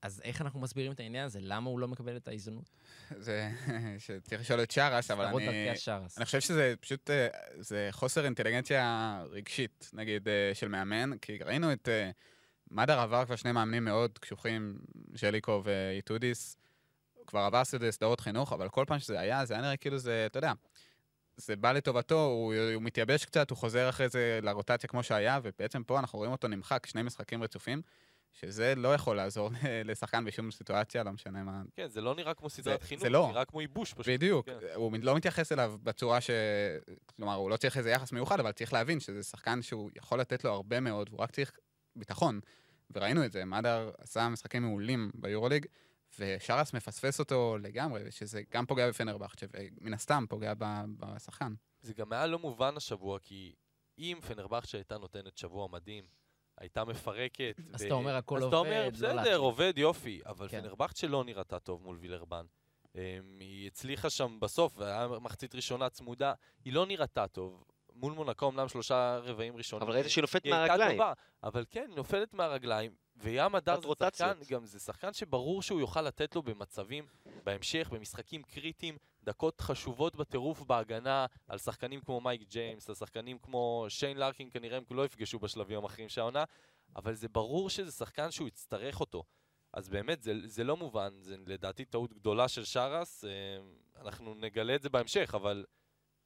אז איך אנחנו מסבירים את העניין הזה? למה הוא לא מקבל את ההזדמנות? זה, שצריך לשאול את שרס, אבל אני... השרס. אני חושב שזה פשוט, אה, זה חוסר אינטליגנציה רגשית, נגיד, אה, של מאמן, כי ראינו את אה, מדר עבר כבר שני מאמנים מאוד קשוחים, ז'ליקו ואיטודיס, כבר עבר סד- סדרות חינוך, אבל כל פעם שזה היה, זה היה נראה כאילו זה, אתה יודע, זה בא לטובתו, הוא, הוא מתייבש קצת, הוא חוזר אחרי זה לרוטציה כמו שהיה, ובעצם פה אנחנו רואים אותו נמחק שני משחקים רצופים, שזה לא יכול לעזור [laughs] לשחקן בשום סיטואציה, לא משנה מה, כן, זה לא נראה כמו סדרת זה חינוך, לא. זה נראה כמו ייבוש פשוט. בדיוק, כן. הוא לא מתייחס אליו בצורה ש... כלומר, הוא לא צריך איזה יחס מיוחד, אבל צריך להבין שזה שחקן שהוא יכול לתת לו הרבה מאוד, והוא רק צריך ביטחון. וראינו את זה, מדר עשה משחקים מעולים ביורוליג, ושרס מפספס אותו לגמרי, שזה גם פוגע בפנרבכט, ומן הסתם פוגע בשחקן. זה גם היה לא מובן השבוע, כי אם פנרבכצ'ה הייתה נותנת שבוע מדהים, הייתה מפרקת... אז ו- אתה אומר, הכל אז עובד, אתה אומר, לא בסדר, להחליט." עובד, יופי, אבל כן. פנרבכצ'ה לא נראתה טוב מול וילרבן. אמ, היא הצליחה שם בסוף, והיה מחצית ראשונה צמודה, היא לא נראתה טוב. מול מונקו אמנם שלושה רבעים ראשונים. אבל ראית שהיא נופלת מהרגליים. טובה, אבל כן, היא נופלת מהרגליים, וים הדר זה. שחקן, גם זה שחקן שברור שהוא יוכל לתת לו במצבים, בהמשך, במשחקים קריטיים, דקות חשובות בטירוף בהגנה, על שחקנים כמו מייק ג'יימס, על שחקנים כמו שיין לארקין, כנראה הם לא יפגשו בשלבים המכריעים של העונה, אבל זה ברור שזה שחקן שהוא יצטרך אותו. אז באמת, זה, זה לא מובן, זה לדעתי טעות גדולה של שרס, אה, אנחנו נגלה את זה בהמשך, אבל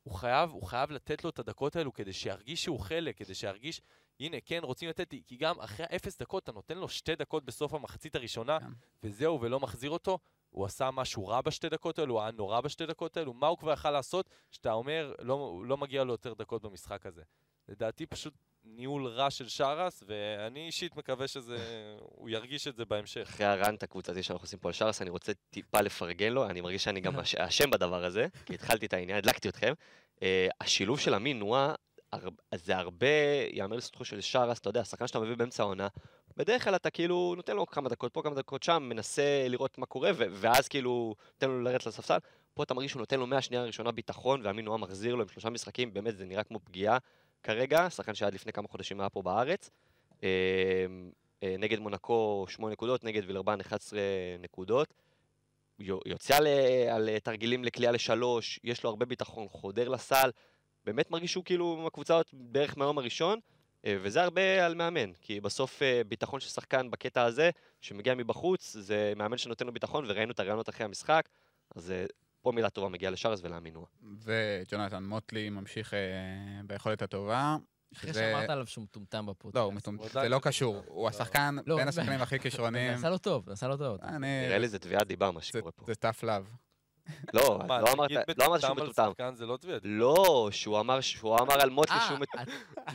הוא חייב, הוא חייב לתת לו את הדקות האלו כדי שירגיש שהוא חלק, כדי שירגיש, הנה, כן, רוצים לתת, כי גם אחרי אפס דקות אתה נותן לו שתי דקות בסוף המחצית הראשונה, כן. וזהו, ולא מחזיר אותו, הוא עשה משהו רע בשתי דקות האלו, הוא היה נורא בשתי דקות האלו, מה הוא כבר יכל לעשות, שאתה אומר, לא, לא מגיע לו יותר דקות במשחק הזה. לדעתי פשוט ניהול רע של שרס, ואני אישית מקווה שזה, הוא ירגיש את זה בהמשך. אחרי הרנט הקבוצתי שאנחנו עושים פה על שרס, אני רוצה טיפה לפרגן לו, אני מרגיש שאני גם אש- אשם בדבר הזה, כי התחלתי את העניין, הדלקתי אתכם. אה, השילוב של אמין נועה, הר- זה הרבה, יאמר לזכותו של שרס, אתה יודע, שחקן שאתה מביא באמצע העונה, בדרך כלל אתה כאילו נותן לו כמה דקות פה, כמה דקות שם, מנסה לראות מה קורה, ו- ואז כאילו נותן לו לרדת לספסל. פה אתה מרגיש שהוא נותן לו מהשנייה הראשונה ביטחון, ואמין נועה מחזיר לו עם שלושה משחקים, באמת זה נראה כמו פגיעה כרגע, שחקן שעד לפני כמה חודשים היה פה בארץ. אה, אה, נגד מונקו 8 נקודות, נגד וילרבן 11 נקודות. יו- יוצא על, על תרגילים לקליעה לשלוש, יש לו הרבה ביטחון, חודר לסל, באמת מרגיש שהוא כאילו עם הקבוצה הזאת בערך מהיום הראשון, אה, וזה הרבה על מאמן, כי בסוף ביטחון של שחקן בקטע הזה, שמגיע מבחוץ, זה מאמן שנותן לו ביטחון, וראינו את הרעיונות אחרי המשחק, אז פה מילה טובה מגיעה לשארז ולאמינוע. וג'ונתן מוטלי ממשיך אה, ביכולת הטובה. אחרי שאמרת עליו שהוא מטומטם בפודקאסט. לא, הוא מטומ- הוא זה לא מטומטם. קשור, הוא השחקן לא, בין השחקנים הכי כישרוניים. זה עשה לו טוב, זה עשה לו טוב. נראה לי זה תביעת דיבה מה שקורה פה. זה tough love. [laughs] לא, מה, לא אמרת לא אמרת שהוא מטומטם על מטומטם. שחקן זה לא תביעת. לא, שהוא אמר שהוא אמר על מוטלי אה, שהוא מט... את-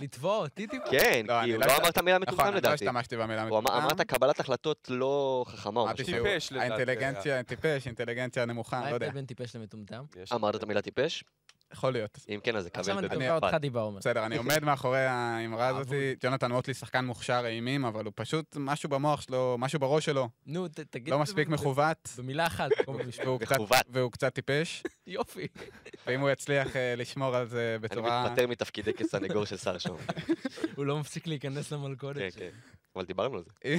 לתבוע אותי טיפה? כן, לא, כי הוא לא לא אמר את המילה נכון, מטומטם אני לא לדעתי. השתמשתי במילה הוא אמר- אמרת קבלת החלטות לא חכמה או אמרתי טיפש, לדעתי. האינטליגנציה, טיפש, אינטליגנציה נמוכה, מה לא יודע. ההבדל בין טיפש למטומטם? אמרת את המילה טיפש? יכול להיות. אם כן, אז זה עכשיו קבל אני בבית תובע אותך משפט. דיבה, עומר. בסדר, אני עומד מאחורי האמרה הזאת. אבוד. ג'ונתן מוטלי שחקן מוכשר אימים, אבל הוא פשוט משהו במוח שלו, משהו בראש שלו, נו, תגיד... לא מספיק מכוות, במילה אחת, מכוות. והוא קצת טיפש, [laughs] יופי. ואם הוא יצליח אה, לשמור על זה אני בצורה... מתפטר מתפקידי כסנגור של שר שם. [laughs] הוא לא מפסיק להיכנס כן, למלכודת. כן. אבל דיברנו על זה. [laughs]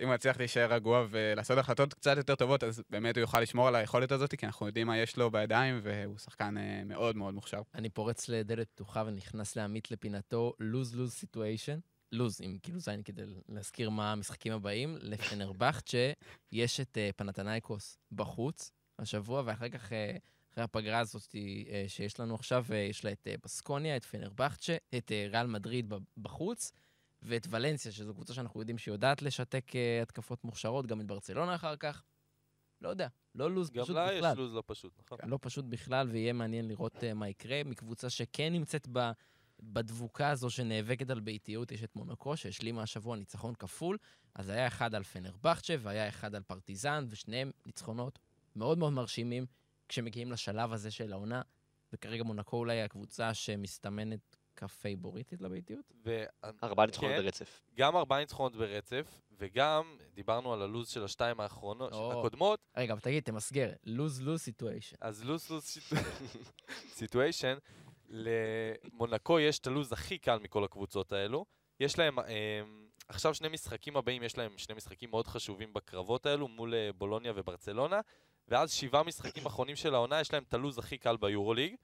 אם הוא יצליח להישאר רגוע ולעשות החלטות קצת יותר טובות, אז באמת הוא יוכל לשמור על היכולת הזאת, כי אנחנו יודעים מה יש לו בידיים, והוא שחקן אה, מאוד מאוד מוכשר. אני פורץ לדלת פתוחה ונכנס לעמית לפינתו lose-lose situation. לוז, עם כאילו זין כדי להזכיר מה המשחקים הבאים. לפנרבכצ'ה יש את אה, פנתנייקוס בחוץ השבוע, ואחר כך, אה, אחרי הפגרה הזאת אה, שיש לנו עכשיו, אה, יש לה את אה, בסקוניה, את פנרבכצ'ה, את אה, ריאל מדריד בחוץ, ואת ולנסיה, שזו קבוצה שאנחנו יודעים שהיא יודעת לשתק אה, התקפות מוכשרות, גם את ברצלונה אחר כך. לא יודע, לא לוז גם פשוט לה יש בכלל. לוז לא פשוט, נכון? לא פשוט בכלל, ויהיה מעניין לראות uh, מה יקרה. מקבוצה שכן נמצאת ב, בדבוקה הזו שנאבקת על ביתיות, יש את מונקו, שהשלימה השבוע ניצחון כפול. אז היה אחד על פנרבכצ'ה והיה אחד על פרטיזן, ושניהם ניצחונות מאוד מאוד מרשימים כשמגיעים לשלב הזה של העונה. וכרגע מונקו אולי הקבוצה שמסתמנת כפייבוריטית לביתיות. ו- ארבעה ניצחונות כן. ברצף. גם ארבעה ניצחונות ברצף, וגם דיברנו על הלוז של השתיים האחרונות, או. הקודמות, רגע, אבל תגיד, תמסגר, lose-lose situation. אז lose lose situation, [laughs] למונקו יש את הלוז הכי קל מכל הקבוצות האלו. יש להם, אה, עכשיו שני משחקים הבאים, יש להם שני משחקים מאוד חשובים בקרבות האלו, מול אה, בולוניה וברצלונה, ואז שבעה משחקים אחרונים של העונה, יש להם את הלוז הכי קל ביורוליג.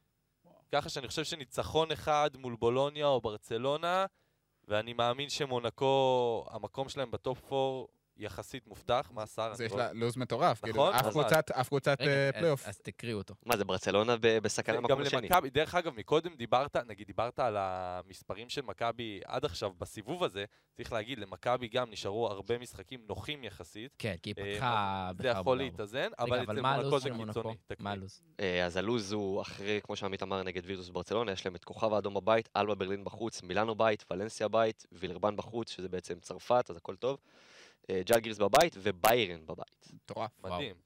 ככה שאני חושב שניצחון אחד מול בולוניה או ברצלונה, ואני מאמין שמונקו, המקום שלהם בטופ 4 יחסית מובטח, מה שר? אני יש לא- לה לוז מטורף, כאילו, נכון? אף קבוצת- אה, פלייאוף. אז, תקריאו אותו. מה זה, ברצלונה בסכנה במקום השני. למכבי, דרך אגב, מקודם דיברת, נגיד דיברת על המספרים של מכבי עד עכשיו בסיבוב הזה, צריך להגיד, למכבי גם נשארו הרבה משחקים נוחים יחסית. כן, כי היא אה, פתחה זה יכול. להתאזן, אבל אצל מונקו הלו"ז זה? קיצוני. מה הלו"ז? אה, אז הלוז הוא אחרי, כמו שעמית אמר, נגד וירטוס ברצלונה, יש להם את כוכב האדום בבית, אלבה ברלין בחוץ, מילאנו בית, ולנסיה בית, וילרבן בחוץ, שזה בעצם צרפת, אז הכל טוב. אה, ג'לגיריס בבית וביירן בבית. מטורף. מדהים.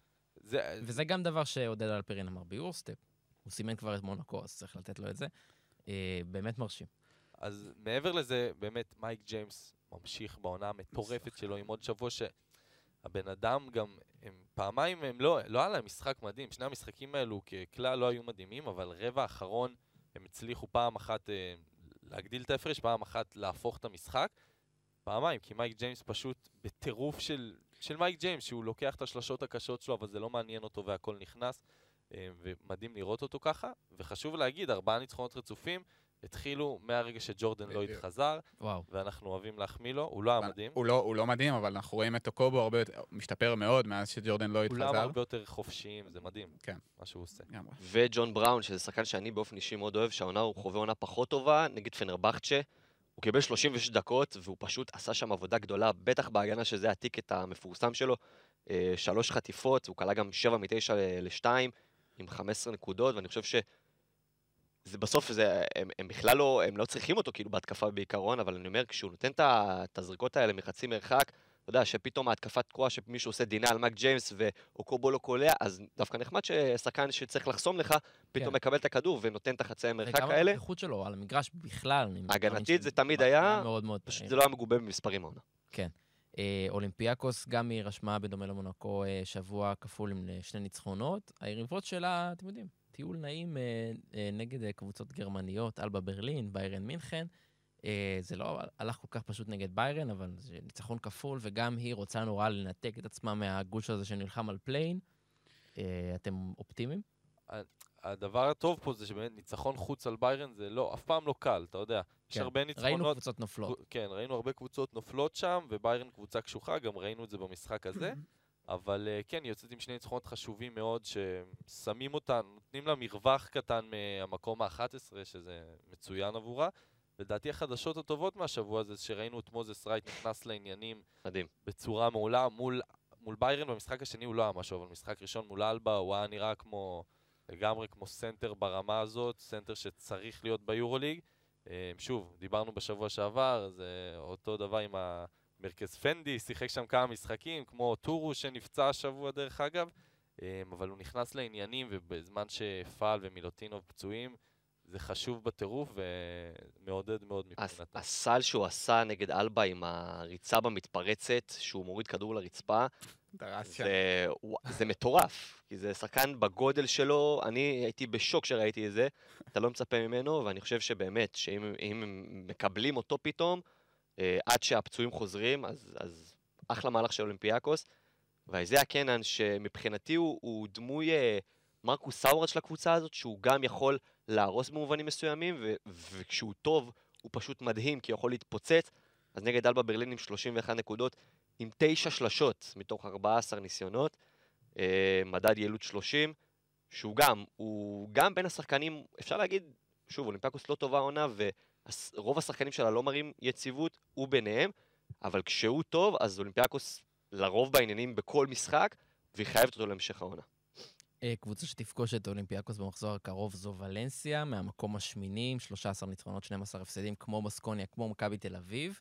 זה- וזה גם דבר שעודד אלפרין אמר ביורוסטפ. הוא סימן כבר את מונקו, אז צריך לתת לו את זה. אה, באמת מרשים. אז מעבר לזה, באמת, מייק ג'יימס ממשיך בעונה המטורפת שלו עם עוד שבוע שהבן אדם גם, הם פעמיים, הם לא, לא היה להם משחק מדהים, שני המשחקים האלו ככלל לא היו מדהימים, אבל רבע האחרון הם הצליחו פעם אחת אה, להגדיל את ההפרש, פעם אחת להפוך את המשחק. פעמיים, כי מייק ג'יימס פשוט בטירוף של, של מייק ג'יימס, שהוא לוקח את השלשות הקשות שלו, אבל זה לא מעניין אותו והכל נכנס, אה, ומדהים לראות אותו ככה. וחשוב להגיד, ארבעה ניצחונות רצופים, התחילו מהרגע שג'ורדן לויד בדיוק. חזר, וואו. ואנחנו אוהבים להחמיא לו, הוא לא היה מדהים. הוא לא, הוא לא מדהים, אבל אנחנו רואים את טוקובו הרבה יותר, הוא משתפר מאוד מאז שג'ורדן לא כולם התחזר. הרבה יותר חופשיים, זה מדהים, כן. מה שהוא עושה. וג'ון בראון, שזה שחקן שאני באופן אישי מאוד אוהב, שהעונה הוא חווה עונה פחות טובה, נגד פנרבכצ'ה. הוא קיבל 36 דקות, והוא פשוט עשה שם עבודה גדולה, בטח בהגנה שזה הטיקט המפורסם שלו. אה, שלוש חטיפות, הוא כלה גם 7 מ-9 ל-2, עם 15 נקודות, ואני חושב ש... זה בסוף, זה, הם, הם בכלל לא, הם לא צריכים אותו כאילו בהתקפה בעיקרון, אבל אני אומר, כשהוא נותן את הזריקות האלה מחצי מרחק, אתה יודע, שפתאום ההתקפת תקועה שמישהו עושה דינה על מק ג'יימס ואוקובו לא קולע, אז דווקא נחמד ששחקן שצריך לחסום לך, פתאום כן. מקבל את הכדור ונותן את החצי המרחק וגם האלה. הנוכחות שלו על המגרש בכלל. הגנתית זה תמיד היה, מאוד מאוד פשוט. זה לא היה מגובה במספרים העונה. כן. אה, אולימפיאקוס, גם היא רשמה בדומה למונקו אה, שבוע כפול עם אה, שני ניצחונות. היריבות שלה, אתם יודעים, טיול נעים נגד קבוצות גרמניות, אלבה ברלין, ביירן מינכן. אה, זה לא הלך כל כך פשוט נגד ביירן, אבל זה ניצחון כפול, וגם היא רוצה נורא לנתק את עצמה מהגוש הזה שנלחם על פליי-אין. אה, אתם אופטימיים? הדבר הטוב פה זה שבאמת ניצחון חוץ על ביירן זה לא, אף פעם לא קל, אתה יודע. יש כן. הרבה ראינו ניצחונות, קבוצות נופלות. כן, ראינו הרבה קבוצות נופלות שם, וביירן קבוצה קשוחה, גם ראינו את זה במשחק הזה. [clears throat] אבל אה, כן, היא יוצאת עם שני ניצחונות חשובים מאוד, ששמים אותה, נותנים לה מרווח קטן מהמקום ה-11, שזה מצוין עבורה. לדעתי החדשות הטובות מהשבוע זה שראינו את מוזס רייט נכנס לעניינים מדהים. בצורה מעולה מול, מול ביירן במשחק השני הוא לא היה משהו, אבל במשחק ראשון מול אלבה הוא היה נראה כמו, לגמרי כמו סנטר ברמה הזאת, סנטר שצריך להיות ביורוליג. אה, שוב, דיברנו בשבוע שעבר, זה אותו דבר עם המרכז פנדי, שיחק שם כמה משחקים, כמו טורו שנפצע השבוע דרך אגב, אה, אבל הוא נכנס לעניינים ובזמן שפאל ומילוטינוב פצועים, זה חשוב בטירוף ומעודד מאוד מבחינתו. הסל שהוא עשה נגד אלבה עם הריצה במתפרצת, שהוא מוריד כדור לרצפה, זה, זה מטורף, כי זה שחקן בגודל שלו, אני הייתי בשוק כשראיתי את זה, אתה לא מצפה ממנו, ואני חושב שבאמת, שאם הם מקבלים אותו פתאום, אה, עד שהפצועים חוזרים, אז, אז אחלה מהלך של אולימפיאקוס. ואיזיה קנן, שמבחינתי הוא, הוא דמוי אה, מרקוס סאורד של הקבוצה הזאת, שהוא גם יכול להרוס במובנים מסוימים, ו- וכשהוא טוב, הוא פשוט מדהים, כי הוא יכול להתפוצץ. אז נגד אלבה ברלין עם 31 נקודות, עם 9 שלשות מתוך 14 ניסיונות, אה, מדד יעילות 30, שהוא גם, הוא גם בין השחקנים, אפשר להגיד, שוב, אולימפיאקוס לא טובה עונה, ורוב השחקנים שלה לא מראים יציבות, הוא ביניהם, אבל כשהוא טוב, אז אולימפיאקוס לרוב בעניינים בכל משחק, והיא חייבת אותו להמשך העונה. אה, קבוצה שתפגוש את אולימפיאקוס במחזור הקרוב זו ולנסיה, מהמקום השמיני, עם 13 ניצחונות, 12 הפסדים, כמו בסקוניה, כמו מכבי תל אביב.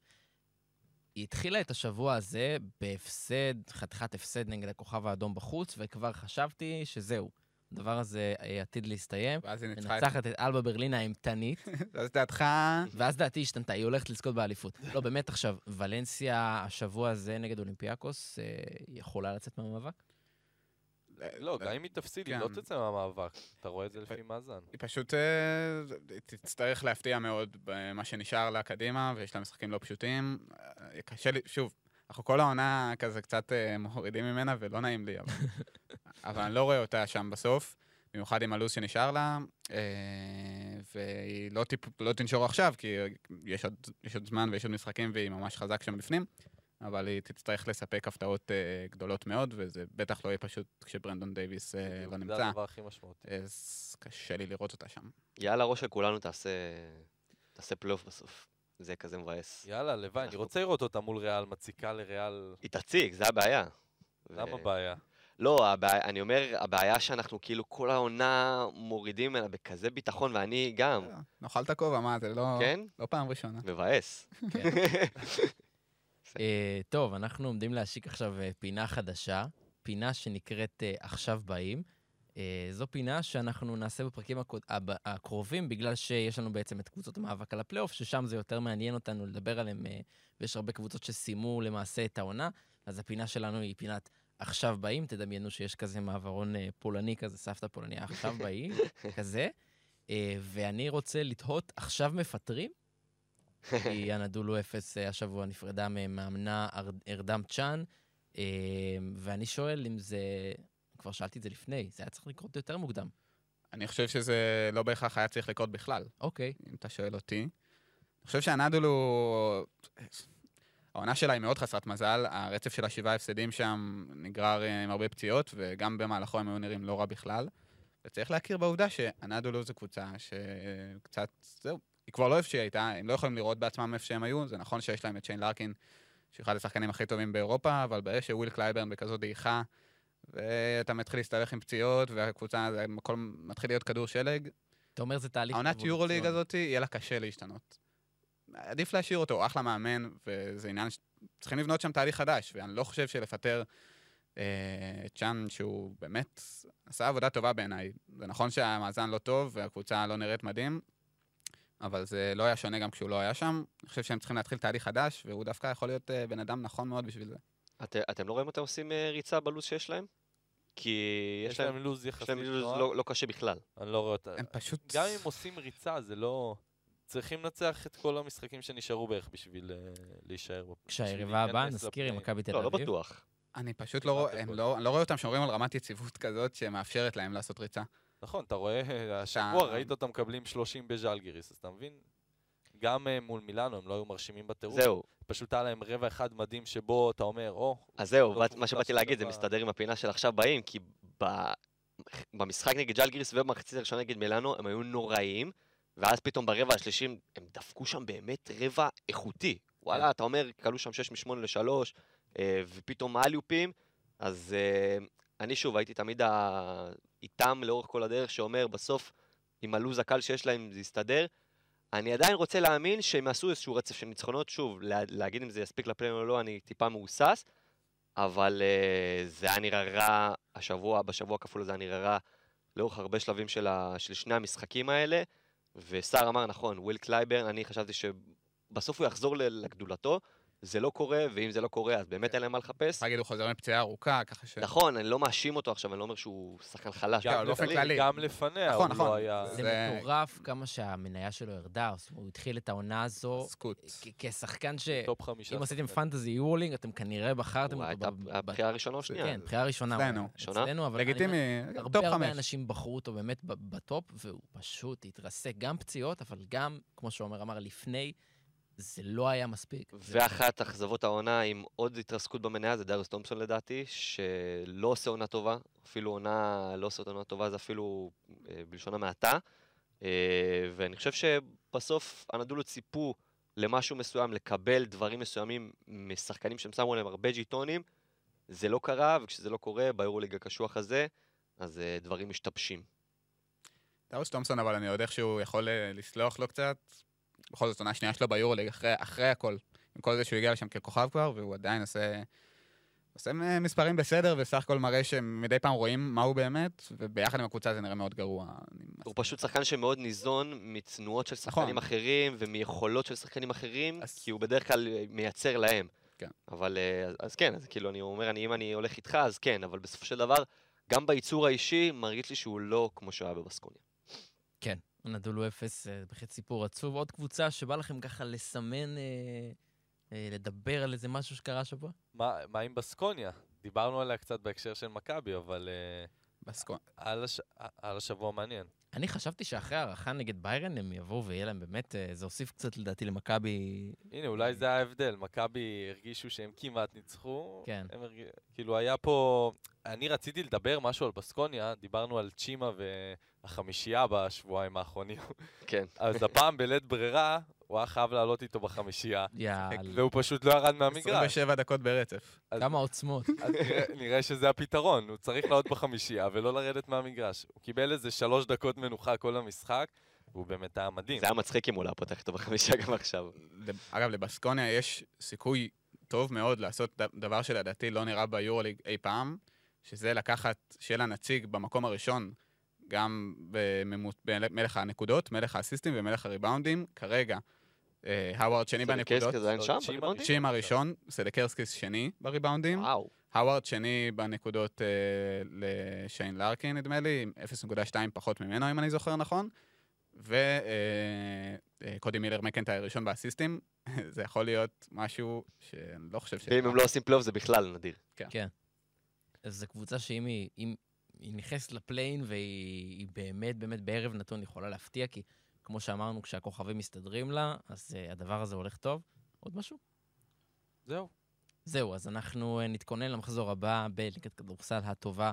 היא התחילה את השבוע הזה בהפסד, חתיכת הפסד נגד הכוכב האדום בחוץ, וכבר חשבתי שזהו, הדבר הזה אה, עתיד להסתיים. ואז היא ניצחה מנצחת את אלבה ברלין האימתנית, ואז [laughs] דעתך... ואז דעתי השתנתה, היא הולכת לזכות באליפות. לא, באמת עכשיו, ולנסיה השבוע הזה נגד אולימפיאקוס, אה, יכולה לצאת מהמאבק? לא, גם אם היא תפסיד, היא כן. לא תצא מהמאבק. אתה רואה את זה לפי מאזן. היא פשוט אה, תצטרך להפתיע מאוד במה שנשאר לה קדימה, ויש לה משחקים לא פשוטים. אה, קשה לי, שוב, אנחנו כל העונה כזה קצת אה, מורידים ממנה ולא נעים לי, אבל, [laughs] אבל אני לא רואה אותה שם בסוף, במיוחד עם הלו"ז שנשאר לה, אה, והיא לא, טיפ, לא תנשור עכשיו, כי יש עוד, יש עוד זמן ויש עוד משחקים והיא ממש חזק שם בפנים. אבל היא תצטרך לספק הפתעות uh, גדולות מאוד, וזה בטח לא יהיה פשוט כשברנדון דייוויס uh, לא זה נמצא. הדבר הכי משמעותי. אז קשה לי לראות אותה שם. יאללה, ראש של כולנו תעשה, תעשה פלייאוף בסוף. זה כזה מבאס. יאללה, הלוואי, אני רוצה לראות אותה מול ריאל, מציקה לריאל. היא תציק, זה הבעיה. למה ו- בעיה? לא, הבעיה, אני אומר, הבעיה שאנחנו כאילו כל העונה מורידים ממנה בכזה ביטחון, ואני גם, נאכל את הכובע, מה, זה לא, כן? לא פעם ראשונה. מבאס. [laughs] אה, טוב, אנחנו עומדים להשיק עכשיו אה, פינה חדשה, פינה שנקראת אה, עכשיו באים. אה, זו פינה שאנחנו נעשה בפרקים הקרובים, בגלל שיש לנו בעצם את קבוצות המאבק על הפלייאוף, ששם זה יותר מעניין אותנו לדבר עליהם, אה, ויש הרבה קבוצות שסיימו למעשה את העונה, אז הפינה שלנו היא פינת עכשיו באים, תדמיינו שיש כזה מעברון אה, פולני כזה, סבתא פולניה, עכשיו באים, [laughs] כזה. אה, ואני רוצה לתהות, עכשיו מפטרים? [laughs] כי אנדולו אפס אה, השבוע נפרדה ממאמנה אר- ארדם צ'אן, אה, ואני שואל אם זה, כבר שאלתי את זה לפני, זה היה צריך לקרות יותר מוקדם. אני חושב שזה לא בהכרח היה צריך לקרות בכלל, אוקיי, אם אתה שואל אותי. אני חושב שהנדולו, העונה שלה היא מאוד חסרת מזל, הרצף של השבעה הפסדים שם נגרר אה, עם הרבה פציעות, וגם במהלכו הם היו נראים לא רע בכלל. וצריך להכיר בעובדה שאנדולו זו קבוצה שקצת, זהו, היא כבר לא איפה שהיא הייתה, הם לא יכולים לראות בעצמם איפה שהם היו, זה נכון שיש להם את שיין לארקין, שהוא אחד השחקנים הכי טובים באירופה, אבל ברגע שוויל קלייברן בכזו דעיכה, ואתה מתחיל להסתבך עם פציעות, והקבוצה, זה הכל מתחיל להיות כדור שלג, אתה אומר זה תהליך... העונת. יורוליג הזאת, יהיה לה קשה להשתנות. עדיף להשאיר אותו, הוא אחלה מאמן, וזה עניין, ש- צריכים לבנות שם תהליך חדש, ואני לא חושב שלפטר אה, צ'אן, שהוא באמת עשה עבודה טובה בעיניי. זה נכון שהמאזן לא טוב, והקבוצה לא נראית מדהים, אבל זה לא היה שונה גם כשהוא לא היה שם. אני חושב שהם צריכים להתחיל תהליך חדש, והוא דווקא יכול להיות אה, בן אדם נכון מאוד בשביל זה. את, אתם לא רואים אותם עושים אה, ריצה בלו"ז שיש להם? כי יש להם לו"ז יש יחסית להם לו"ז. לא, לא קשה בכלל. אני לא רואה אותה. הם פשוט... גם אם עושים ריצה, זה לא... צריכים לנצח את כל המשחקים שנשארו בערך בשביל אה, להישאר. כשהיריבה הבאה, נזכיר, היא לפלייאין. מכבי תל לא, לא אביב. בטוח. אני פשוט לא לא, לא רואה אותם שומרים על רמת יציבות כזאת שמאפשרת להם לעשות ריצה. נכון, אתה רואה, [laughs] השבוע ראית אותם מקבלים 30 בז'לגיריס, אז אתה מבין? גם אה, מול מילאנו הם לא היו מרשימים בטירוף. זהו, פשוט היה להם רבע אחד מדהים שבו אתה אומר, או... אז זהו, לא מה- מה שבאתי להגיד, זה מסתדר עם הפינה של עכשיו באים, כי במשחק נגד ג'לגיריס ובמחצית הראשונה נגד מילאנו, הם היו נוראיים, ואז פתאום ברבע השלישי הם דפקו שם באמת רבע איכותי. וואלה, אתה אומר, כלו שם 6 מ-8 ל-3, ופתאום אליופים, אז אה, אני שוב הייתי תמיד איתם לאורך כל הדרך, שאומר, בסוף, עם הלו"ז הקל שיש להם זה יסתדר. אני עדיין רוצה להאמין שהם יעשו איזשהו רצף של ניצחונות, שוב, לה, להגיד אם זה יספיק לפלייאון או לא, אני טיפה מהוסס, אבל uh, זה היה נראה רע השבוע, בשבוע הכפול הזה היה נראה רע לאורך הרבה שלבים של, ה, של שני המשחקים האלה, וסער אמר נכון, וויל קלייברן, אני חשבתי שבסוף הוא יחזור לגדולתו, זה לא קורה, ואם זה לא קורה, אז באמת אין להם מה לחפש. להגיד, הוא חוזר מפציעה ארוכה, ככה ש... נכון, אני לא מאשים אותו עכשיו, אני לא אומר שהוא שחקן חלש. גם. כללי. גם לפניה נכון, הוא נכון. לא היה... זה מטורף כמה שהמניה שלו ירדה, הוא התחיל את העונה הזו סקוט. כשחקן ש... טופ חמישה. אם עשיתם. fantasy יורוליג, אתם כנראה בחרתם הוא אותו. ב- ב- הבחירה הראשונה או שנייה? כן, בחירה ראשונה. אצלנו. אצלנו, אבל... לגיטימי, טופ הרבה הרבה חמש. אנשים בחרו אותו באמת ב- בטופ, והוא פשוט התרסק. גם פציעות, אבל גם, כמו שעומר אמר לפני, זה לא היה מספיק. ואחת אכזבות העונה עם עוד התרסקות במניה זה דריוס תומפסון לדעתי, שלא עושה עונה טובה, אפילו עונה, לא עושה עונה טובה, זה אפילו אה, בלשון המעטה. אה, ואני חושב שבסוף אנדולו ציפו למשהו מסוים, לקבל דברים מסוימים משחקנים שהם שמו להם הרבה ג'יטונים, זה לא קרה, וכשזה לא קורה, ביורוליג הקשוח הזה, אז אה, דברים משתבשים. דאוס תומפסון, אבל אני עוד איכשהו יכול אה, לסלוח לו קצת. בכל זאת, עונה שנייה שלו ביורוליג, אחרי, אחרי הכל. עם כל זה שהוא הגיע לשם ככוכב כבר, והוא עדיין עושה... עושה מספרים בסדר, וסך הכל מראה שמדי פעם רואים מה הוא באמת, וביחד עם הקבוצה זה נראה מאוד גרוע. הוא. פשוט שחקן שמאוד ניזון מתנועות של שחקנים נכון. אחרים ומיכולות של שחקנים אחרים, אז- כי הוא בדרך כלל אה, מייצר להם. כן. אבל אה, אז, אז כן, אז כאילו אני אומר, אני, אם אני הולך איתך, אז כן, אבל בסופו של דבר, גם בייצור האישי, מרגיש לי שהוא לא כמו שהוא היה בבסקוניה. כן, נדולו אפס, אה, בהחלט סיפור עצוב. עוד קבוצה שבא לכם ככה לסמן, אה, אה, לדבר על איזה משהו שקרה השבוע? מה מה עם בסקוניה? דיברנו עליה קצת בהקשר של מכבי, אבל אה, בסקו... על הש- על השבוע מעניין. אני חשבתי שאחרי ההערכה נגד ביירן הם יבואו ויהיה להם באמת, אה, זה הוסיף קצת לדעתי למכבי. הנה, אולי זה ההבדל. מכבי הרגישו שהם כמעט ניצחו. כן. הם הרג... כאילו, היה פה... אני רציתי לדבר משהו על בסקוניה, דיברנו על צ'ימה והחמישייה בשבועיים האחרונים. כן. אז הפעם בלית ברירה, הוא היה חייב לעלות איתו בחמישייה, יאללה. והוא פשוט לא ירד מהמגרש. 27 דקות ברצף. כמה עוצמות. [laughs] אז נראה, נראה שזה הפתרון, הוא צריך לעלות בחמישייה ולא לרדת מהמגרש. הוא קיבל איזה שלוש דקות מנוחה כל המשחק, והוא באמת היה מדהים. זה היה מצחיק אם הוא לא פותח איתו בחמישה גם עכשיו. אגב, לבסקוניה יש סיכוי טוב מאוד לעשות דבר שלדעתי לא נראה ביורוליג אי פעם, שזה לקחת, שיהיה לה נציג במקום הראשון, גם במלך הנקודות, מלך האסיסטים ומלך הריבאונדים. כרגע, אה, האווארד שני בנקודות, סדקרסקיס עדיין שם? בריבאונדים? צ'ימה ראשון, סדקרסקיס שני בריבאונדים, וואו. האווארד שני בנקודות אה, לשיין לארקין, נדמה לי, עם 0.2 פחות ממנו, אם אני זוכר נכון. וקודי מילר מקנטייר ראשון באסיסטים, [laughs] זה יכול להיות משהו שאני לא חושב ש... ואם הם לא עושים פלייאוף זה בכלל נדיר. כן. אז זו קבוצה שאם היא, אם היא נכנסת לפליי-אין והיא היא באמת באמת בערב נתון יכולה להפתיע, כי כמו שאמרנו, כשהכוכבים מסתדרים לה, אז uh, הדבר הזה הולך טוב. עוד משהו? זהו. זהו, אז אנחנו uh, נתכונן למחזור הבא בליגת כדורסל הטובה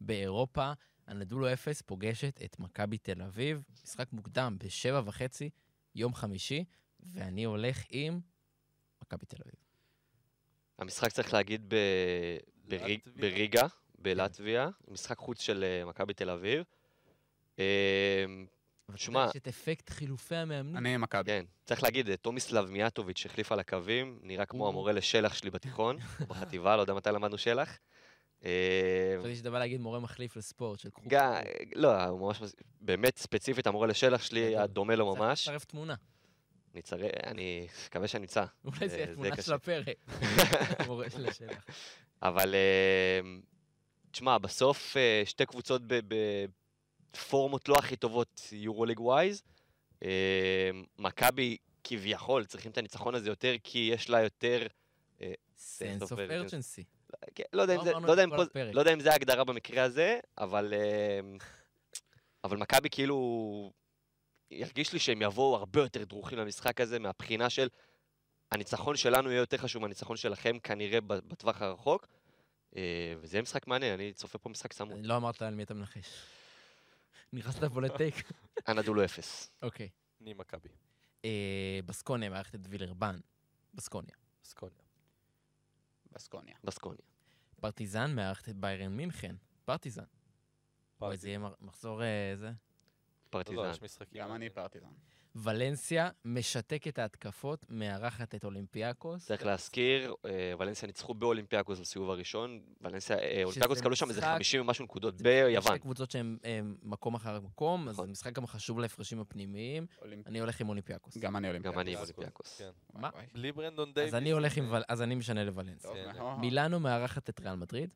באירופה. הנדולו אפס פוגשת את מכבי תל אביב, משחק מוקדם בשבע וחצי, יום חמישי, ואני הולך עם מכבי תל אביב. המשחק צריך להגיד ב... בריג... בריגה, בלטביה, משחק חוץ של אה, מכבי תל אביב. אה, שמע- יש את אפקט חילופי המאמנים. אני עם מכבי. כן, צריך להגיד, אה, תומיסלב מיאטוביץ' החליף על הקווים, נראה כמו. המורה לשלח שלי בתיכון, [laughs] בחטיבה, לא יודע מתי למדנו שלח. אה, חשבתי שאתה בא להגיד מורה מחליף לספורט של קרוב. גם, לא, הוא ממש, באמת ספציפית, המורה לשלח שלי היה גדול. דומה לו צריך ממש. לצרף תמונה. אני מקווה שאני אמצא. אולי זה תמונה. של הפרק. [laughs] מורה של השלח. אבל אה, תשמע, בסוף אה, שתי קבוצות בפורמות לא הכי טובות יורוליג ווייז. אה, מכבי כביכול צריכים את הניצחון הזה יותר, כי יש לה יותר... sense of urgency. כן, לא יודע אם לא זה- לא. לא יודע אם זה ההגדרה במקרה הזה, אבל... אה, אבל מכבי כאילו... ירגיש לי שהם יבואו הרבה יותר דרוכים למשחק הזה, מהבחינה של הניצחון שלנו יהיה יותר חשוב מהניצחון שלכם, כנראה בטווח הרחוק. אה, וזה יהיה משחק מעניין, אני צופה פה משחק סמוי. לא אמרת על מי אתה מנחש. [laughs] נכנסת פה ל take? [laughs] אנדולו אפס. אוקיי. אני מכבי. אה, בסקוניה מארחת את וילרבן. בסקוניה. סקוניה. בסקוניה. בסקוניה. פרטיזן מארחת את ביירן מינכן. פרטיזן. אוי, זה יהיה מח- מחזור אה, זה. לא, פרטיזן. לא, יש משחקים. גם אני פרטיזן. ולנסיה משתקת ההתקפות, מארחת את אולימפיאקוס. צריך להזכיר, אה, ולנסיה ניצחו באולימפיאקוס בסיבוב הראשון, ולנסיה, אה, אולימפיאקוס קבלו שם איזה משחק- 50 ומשהו נקודות שתי ביוון. קבוצות שהן אה, מקום אחר מקום, אז נכון. המשחק גם חשוב להפרשים הפנימיים. אני הולך עם אולימפיאקוס. גם אני אולימפיאקוס. מה? בלי ברנדון דייוויס. אז אני משנה לוולנסיה. מאוד. מילאנו מארחת את ריאל מדריד.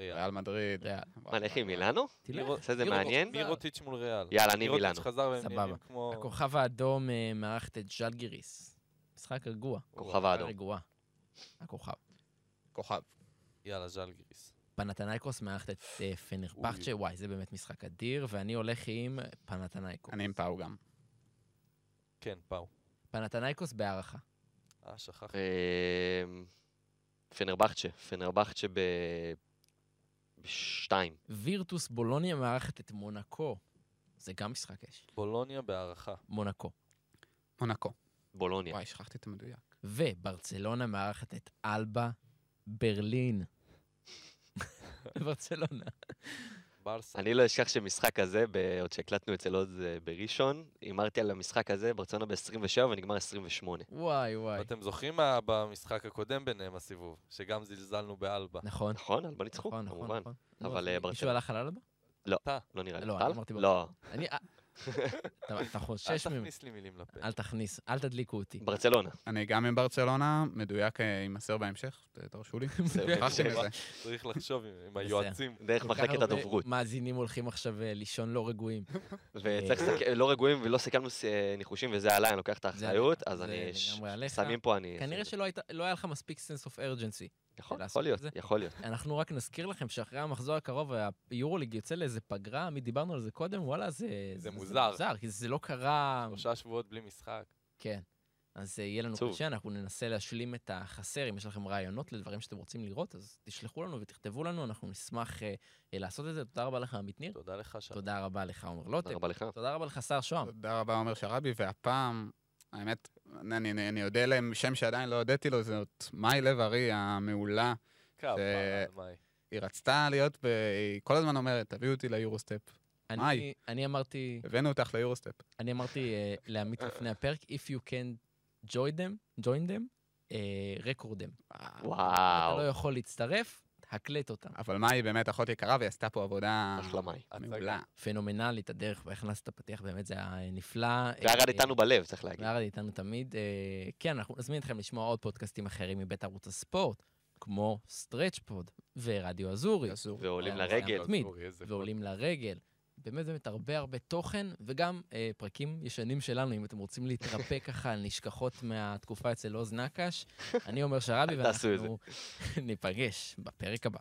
ריאל. מדריד. מה, נלך עם מילאנו? תלך. עושה זה מעניין? מירוטיץ' מול ריאל. יאללה, אני מירוטיץ' מילאנו. חזר והם סבבה. נראים כמו... הכוכב האדום אה, מארחת את ז'לגיריס. משחק רגוע. כוכב האדום. רגועה. הכוכב. כוכב. יאללה, ז'לגיריס. פנתנייקוס מארחת את אה, פנרבכצ'ה, וואי, זה באמת משחק אדיר, ואני הולך עם פנתנייקוס. אני עם פאו גם. כן, פאו. פנתנייקוס בהערכה. אה, שכחתי. אה, פנרבכצ'ה, בשתיים. וירטוס בולוניה מארחת את מונקו. זה גם משחק אש. בולוניה בהערכה. מונקו. מונקו. בולוניה. וואי, שכחתי את המדויק. וברצלונה מארחת את אלבה ברלין. [laughs] ברצלונה. ברסה. אני לא אשכח שמשחק הזה, עוד שהקלטנו אצל עוז אה, בראשון, הימרתי על המשחק הזה, ברצלונה ב-27 ונגמר 28. וואי וואי. ואתם זוכרים מה במשחק הקודם ביניהם הסיבוב? שגם זלזלנו באלבה. נכון. נכון? אלבה ניצחו, נכון, נכון, כמובן. נכון. אבל, נו, אה, מישהו. הלך על אלבה? לא. לא נראה לי. לא, אמרתי לא. אה, אתה אתה אל חושש ממנו. תכניס לי מילים לפה. אל תכניס, אל תדליקו אותי. ברצלונה. אני גם עם ברצלונה, מדויק אה, יימסר בהמשך, ת- תרשו לי. [laughs] צריך לחשוב עם- עם היועצים. דרך מחלקת הדוברות. מאזינים הולכים עכשיו אה, לישון לא רגועים. [laughs] וצריך לסכם, לא רגועים ולא סיכמנו אה, ניחושים, וזה עליי, אני לוקח את האחריות, אז אני... שמים פה אני... כנראה שלא לא היה לך מספיק sense of urgency. יכול, יכול להיות, זה. יכול להיות. אנחנו רק נזכיר לכם שאחרי המחזור הקרוב היורוליג יוצא לאיזה פגרה, עמית דיברנו על זה קודם, וואלה, זה... זה מוזר. מוזר, כי זה לא קרה... שלושה שבועות בלי משחק. כן. אז אה, יהיה לנו. קשה, אנחנו ננסה להשלים את החסר. אם יש לכם רעיונות לדברים שאתם רוצים לראות, אז תשלחו לנו ותכתבו לנו, אנחנו נשמח אה, אה, לעשות את זה. תודה רבה לך, עמית ניר. תודה לך שם. תודה רבה לך, עומר תודה לוטם. רבה לך. תודה רבה לך, שר שוהם. תודה רבה, עומר שרבי, והפעם, האמת, אני, אני, אני אודה להם שם שעדיין לא הודיתי לו, זאת מאי לב ארי המעולה. היא רצתה להיות, ב... היא כל הזמן אומרת, תביאו אותי ליורוסטפ. אני- מאי. אני אמרתי, הבאנו אותך ליורוסטפ. אני אמרתי אה, לעמית לפני הפרק, If you can join them, join them, אה, record them. אתה לא וואו, יכול להצטרף, הקלט אותם. אבל מאי באמת אחות יקרה, והיא עשתה פה עבודה אחלה מאי. מעולה. פנומנלית, הדרך בה הכנסת את הפתיח, באמת זה היה נפלא. וירד איתנו בלב, צריך להגיד. וירד איתנו תמיד. אה, כן, אנחנו נזמין אתכם לשמוע עוד פודקאסטים אחרים מבית ערוץ הספורט, כמו סטרץ' פור ורדיו אזורי, אזור. ועולים לרגל. ועולים לרגל. באמת באמת הרבה הרבה תוכן, וגם אה, פרקים ישנים שלנו, אם אתם רוצים להתרפק [laughs] ככה על נשכחות מהתקופה אצל עוז נקש. אני אומר שרבי, ואנחנו ניפגש בפרק הבא.